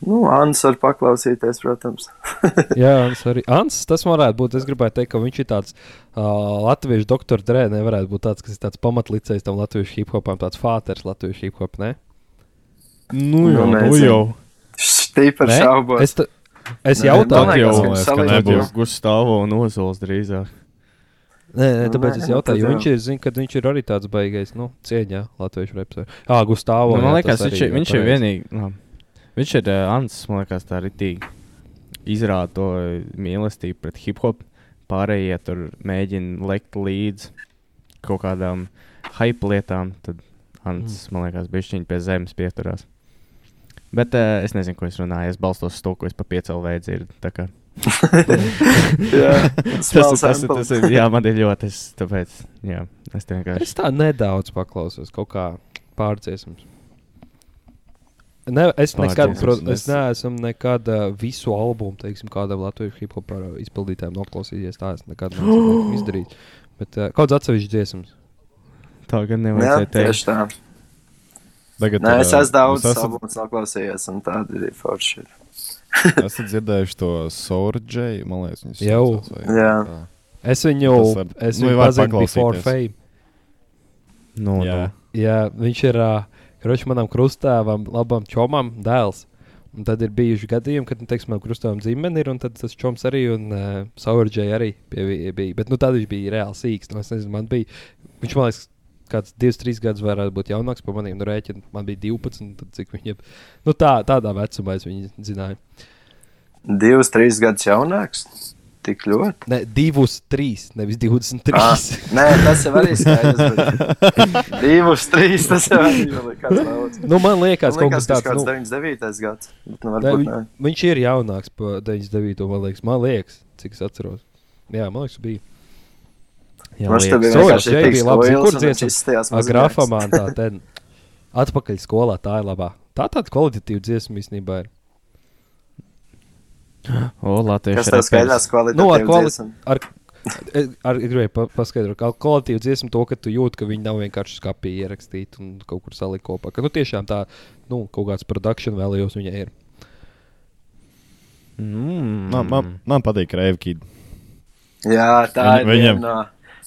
Nu, Ants var paklausīties, protams. [laughs] Jā, Ants arī. Ants, tas varētu būt. Es gribēju teikt, ka viņš ir tāds uh, latviešu doktora drē, nevarētu būt tāds, kas ir tāds pamatlicējs tam latviešu hip hopam, tāds fāters latviešu hip hop, ne? Nu, jau, nu jau. Stīpar Ne? šaubos. Es, Nē, jautāju, Tad jau liekas, ka nebūs Gustavs un Ozols drīzāk. Nē, nē, tāpēc nē, es jautāju, jo viņš ir, zin, kad viņš ir arī tāds baigais, nu, cieņā latviešu repsē. Jā, Gustavs. Nu, man liekas, viņš, ir- viņš ir vienīgi. Nu, viņš ir uh, Ants, man liekas, tā ritīgi izrāda to mīlestību pret hip hop. Pārējie tur mēģina lekt līdzi kaut kādām hype lietām. Tad Ants, mm. man liekas, bija pie zemes pieturās. Bet uh, es nezinu, ko es runāju. Es balstos uz to, ko es pa piecēlu dzirdu. [laughs] Jā, Tas, tas, tas, tas ir. Jā, man ir ļoti. Es, tāpēc, jā, es vienkārši. Es tā nedaudz paklausos, kaut kā pārdziesmas. Ne, es nekad, Pārdziesmas, pro, es es- neesmu nekad uh, visu albumu, teiksim, kādam latviešu hip hop izpildītājam noklausījies. Tā es nekad neesmu [gasps] izdarījis. Bet uh, kāds atsevišķs dziesmas? Tā gan Jā, nevajadzēja teikt. tieši tā. Tagad, Nē, es esmu daudz albumus noklausījies, un tādi ir forši. [laughs] Esat dzirdējuši to Sourģeju, man liekas, viņas Jau. saucās, Jā. tā. Es viņu, var- es nu, viņu var pazinu before fame. Nu, Jā. nu. Jā, viņš ir uh, kroķis manam krustāvam, labam čomam, dēls. Un tad ir bijuši gadījumi, kad, nu, teiksim, manam krustāvam dzimene ir, un tad tas čoms arī, un uh, Saurģei arī pie, bija. Bet, nu, tad viņš bija reāli sīks. Nu, es nezinu, man bija, viņš man liekas, kāds 2-3 gadus varētu būt jaunāks par maniem. Nu, rēķinu, man bija 12, tad cik viņam, nu, tā, tādā vecumā zināju. Divus, trīs gadus jaunāks. Tik ļoti. Ne, 2-3, nevis 23. Ah, nē, tas jau arī skaidrs. bet [laughs] Divus, trīs, tas jau arī ir kāds daudz. nu, man liekas, Man kaut liekas, kas tas tāds. kāds Nu, 99. gads. Nu, Ne, nē. viņš ir jaunāks par 99. Man liekas, man liekas, cik es atceros. Jā, man liekas, bija. Jā, šķiet, bija labi. Kur dziesmas? Grafamā tā [laughs] ten. Atpakaļ skolā tā ir labā. Tā tāda kvalitatīva dziesma īstenībā ir. O, Latvijas Kas tev skaidrs kvalitāte? Nu, ar kvali- ar, es- ar, gribēju pa, paskaidrot, kā kvalitīva dziesma to, ka tu jūti, ka viņi nav vienkārši skapī ierakstīti un kaut kur salikt kopā. Ka, nu, tiešām tā, nu, kaut kāds produkcijas vēlējos viņai ir. Mm. Man, man, man patīk Rēvkīda. Jā, tā Viņ- ir viņam- viena.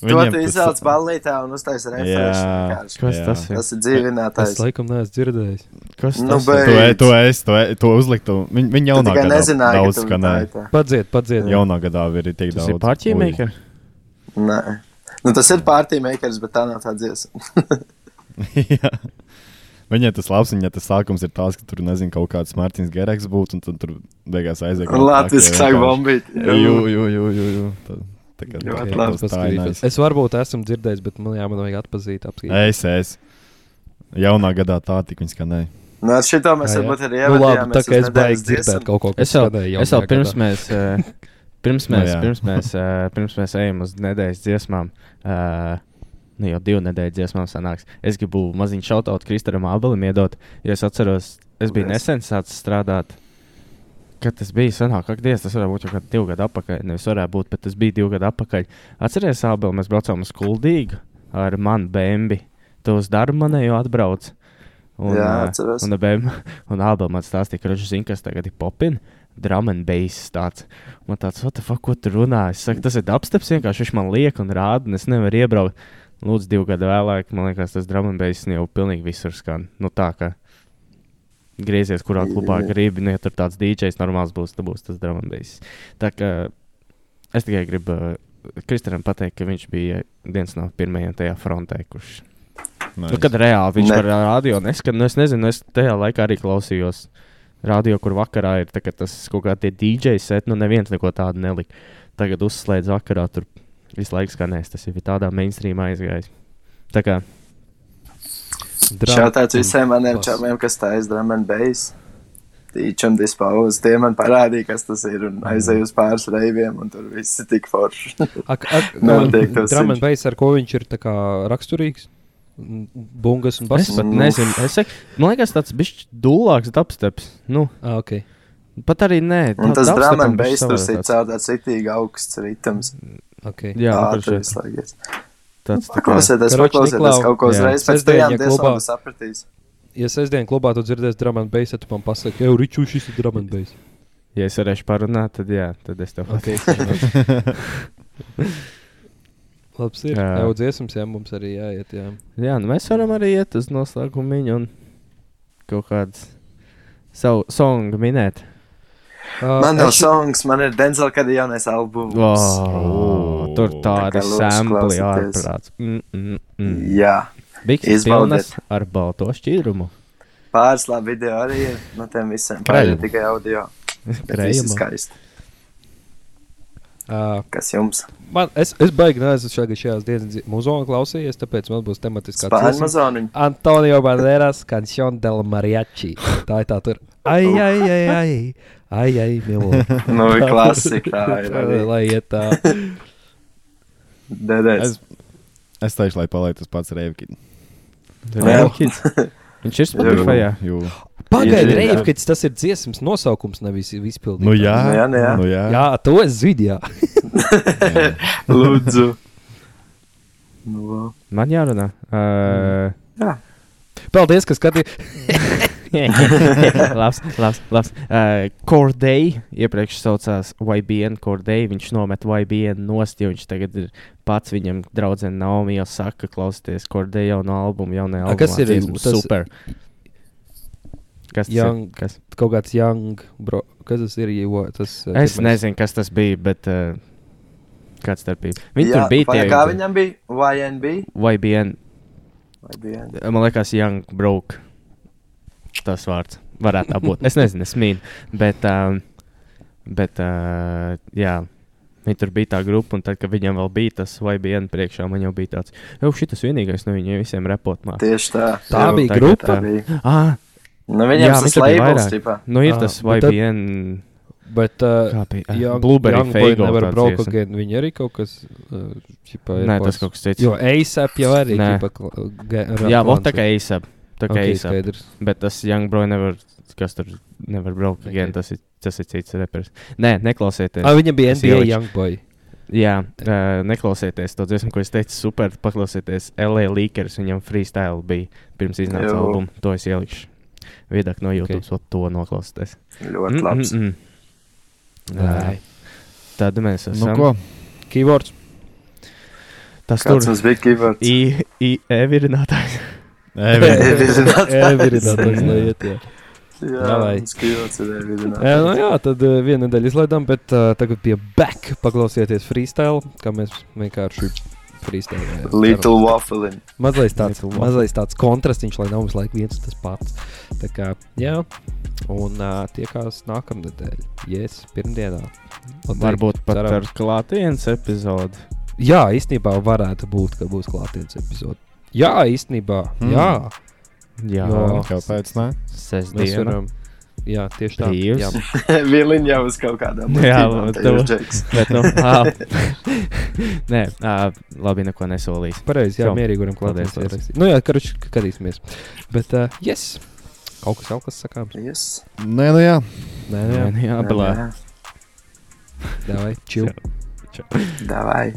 To viņam tu tas- izvelc ballītā un uztaisi Jā. refresh. Kas Jā. tas ir? Tas ir Es dzīvinātājs. laikam neesmu dzirdējis. Kas Nu, tas bet- ir? To, to es, to, to uzliktu. Viņ, viņa Tu jaunā tikai gadā nezināji, daudz ka tā. Padziet, padziet. Jaunā gadā ir tik Tas daudz. ir pārķīmēkar. Nē. Nu, tas ir pārtīm makers, bet tā nav tā dziesma. [laughs] Jā. Viņai tas labs, viņai tas sākums ir tāds, ka tur nezinu, kaut kāds Mārtiņš Gereks būtu, un tad tur beigās aiziet. Latvijas sāk bombīt. Jū, jū, jū, jū, jū. Tā- Kā Ļoti labi. nice. Es varbūt esmu dzirdējis, bet man, jā, man vajag atpazīt. apskatīt. Es, es. Jaunā gadā tā tik viņa skanēja. Nu, ar šito mēs Jā, jā. varbūt arī Nu, labi, tā kā es baigi dzirdēt kaut ko, kas Es jau, skanēja es jau pirms gadā. mēs, uh, [laughs] pirms Nu, mēs, jā. pirms mēs, uh, pirms mēs ejam uz nedēļas dziesmām, uh, nu jau divu nedēļu dziesmām sanāks. Es gribu maziņu šautot Kristaram Abelim iedot, jo es atceros, es biju nesen sācis strādāt. Kad tas bija senāk, ak, Dievs, tas varētu būt jau kādi divi gadi atpakaļ. Nevis varētu būt, bet tas bija divi gadi atpakaļ. Atceries, Abel, mēs braucām uz Kuldīgu ar manu bēnbi. Tu uz darbu manēju atbrauc. Un, Jā, atceros. Un, bēm, [laughs] un Abel man stāstīja, ka viņš zina, kas tagad ir popin. Drum and bass tāds. Man tāds, what the fuck, ko tu runā? Es saku, tas ir apsteps vienkārši, viņš man liek un rāda, un es nevaru iebraukt. Lūdzu, divu gadu vēlāk, man liekas, tas bass jau pilnīgi visur skan. Nu tā, ka griezies, kurā klubā gribi, nu, ja tur tāds DJs normāls būs, tad būs tas bass. Tā kā es tikai gribu uh, Kristianam pateikt, ka viņš bija viens no pirmajiem tajā frontē, kurš Nice. Nu, kad reāli viņš Ne. par radio neskan, nu, es nezinu, es tajā laikā arī klausījos. Radio, kur vakarā ir tā, tas kaut kā tie DJ set, nu neviens neko tādu nelika. Tagad uzslēdz vakarā, tur visu laiku skanēs. Tas ir tādā mainstreamā aizgājis. Tā kā Šāds visiem maniem čomiem, kas taisa drum and bass. Tīčam dispauz, tie man parādīja, kas tas ir, un aizēju uz pāris reiviem, un tur viss ir tik forši. Ak, ak, [laughs] Noteikti tas Drum and bass, ar ko viņš ir tā kā raksturīgs? Mm, Bungas un es bass. pat Nu. nezinu. Es man liekas, tas bija dūlāks dubsteps. Nu, Ah, okay. pat arī nē. Un tas drum and bišķi bass tur ir caur tāds ritīgi augsts ritms. Okay. Jā, nu, Ātri kurš visu laiku. tāds tā kā- Paklausieties, paklausieties kaut ko uzreiz pēc ja diezgan sapratīs. ja sestdien klubā tu dzirdēsi drāmas beigas, tad man pasaki, ej, Riču, šis ir drāmas beigas. Ja es varēšu parunāt, tad jā, tad es tev Okay. pateikšu. [laughs] Labs ir. Jā. Jā, dziesmas, jā, mums arī jāiet. Jā. Jā, nu mēs varam arī iet uz noslēgumu un kaut kādu savu songu minēt. Uh, Man nav es- songs, man ir Denzel, kad ir jaunais albums. Oh, tur tādi Tā kā lūdzu sampli ārprāts. Mm, mm, mm. Jā, Biks Izbaudiet. pilnas ar balto šķīrumu. pāris labi video arī ir no tiem visiem. Kreļu. Pārējie tikai audio. Krējuma. skaisti. Uh, Kas jums? man, es, es baigi neesmu šajā, šajās dienas muzonu klausījies, tāpēc man būs tematiskā mazoniņu. Antonio Banderas, Canción del Mariachi. Tā ir tā tur. Ai, ai, ai, ai, ai, ai milo. Nu, klasika tā ir arī. Lai iet tā. Dedēs. Es, es teikšu, lai paliek tas pats Reivkins. Reivkids. Viņš ir Spotify. Pagaidiet. Reivkits, tas ir dziesmas nosaukums, nevis izpildījums. Nu jā, Nu jā, nu jā. Nu jā. Jā, to es zinu. jā. [laughs] Lūdzu. Nu. Man jārunā. Uh, Jā. Paldies, ka skatījāties. [laughs] [laughs] labs, labs, labs. Uh, Kordei iepriekš saucās YBN Kordei. Viņš nomet YBN nost, jo viņš tagad ir pats viņam draudzene Naomi jau saka, klausieties Kordei jauno albumu, jaunajā A, albumā. kas ir tas- super? Kas tas Young- ir? Kas? Kaut kāds young, bro. Kas tas ir? Jo, tas, uh, Es pirmais- nezinu, kas tas bija, bet uh, kāds starpība. Viņi Jā, tur bija tie Kā viņam bija? YNB? YBN. YBN. Man liekas, Young Broke. Tas vārds varētu tā būt. Es nezinu, es mīlu. Bet, um, bet uh, jā, viņi tur bija tā grupa, un tad, kad viņam vēl bija tas YBN priekšā, man jau bija tāds, jau šis vienīgais no viņiem visiem repot mākslinieks. Tieši tā. Tā Jā, bija tagad, grupa. Tā tā. bija. Ah, Nu, Jā, viņam tas tur bija labels, tipā. nu ir Ah, tas bet tad- YBN. Bet, uh, Kā bija? Young, Blueberry tāds broke dziesma. again. Viņi arī kaut kas. Uh, čipa, ir Nē, tas kaut kas cits. Jo ASAP jau arī ge- Jā, vot tā kā. ASAP. Tā kā Ok, ASAP. skaidrs. Bet tas Young Boy never, kas tur never broke again, tas ir, tas ir cits repers. Nē, neklausieties. Ah, viņam bija NBA. Young Boy. Jā, uh, neklausieties to dziesmu, ko es teicu, super. Paklausieties, LA Lakers, viņam freestyle bija pirms iznāca albuma. To es ielikšu. Viedāk no YouTube, okay. to noklausieties. Ļoti labs. mm. Nē. Tad mēs Nu esam. ko? Keywords. Tas Kāds tur mums bija keywords? Ir e-virinātājs. Evidinātājs. Evidentās, lai [laughs] iet, jā. Jā, keywords ir Jā, nu jā, tad uh, vienu nedēļu izlaidām, bet uh, tagad pie back paklausieties freestyle, kā mēs vienkārši freestyle. Little waffling. Mazliet tāds, mazliet tāds kontrastiņš, lai nav visu laiku viens tas pats. Tā kā, jā, un uh, tiekās nākamnedēļ, yes, pirmdienā. Un Varbūt pat ar klātienes epizodi. Jā, īstenībā varētu būt, ka būs klātienes epizode. Jā, īstenībā, Mm. jā. Jā, Jo. Kāpēc? Ne? Sestdiena. Jā, tieši tā. Brīvs. [laughs] Jā. Viliņ jau uz kaut kādām [laughs] Jā, motīvām, [laughs] bet te tev- ir nu, ā, nē, ā, labi, neko nesolīs. Pareizi, jā, Čau. mierīgi varam ierakstīt. Nu jā, karuč, skatīsimies. Bet, uh, yes, kaut kas vēl kas sakāms. Yes. Nē, nu jā. Nē, nē, Jā, jā, Jā, blā. jā. davai, chill. Davai.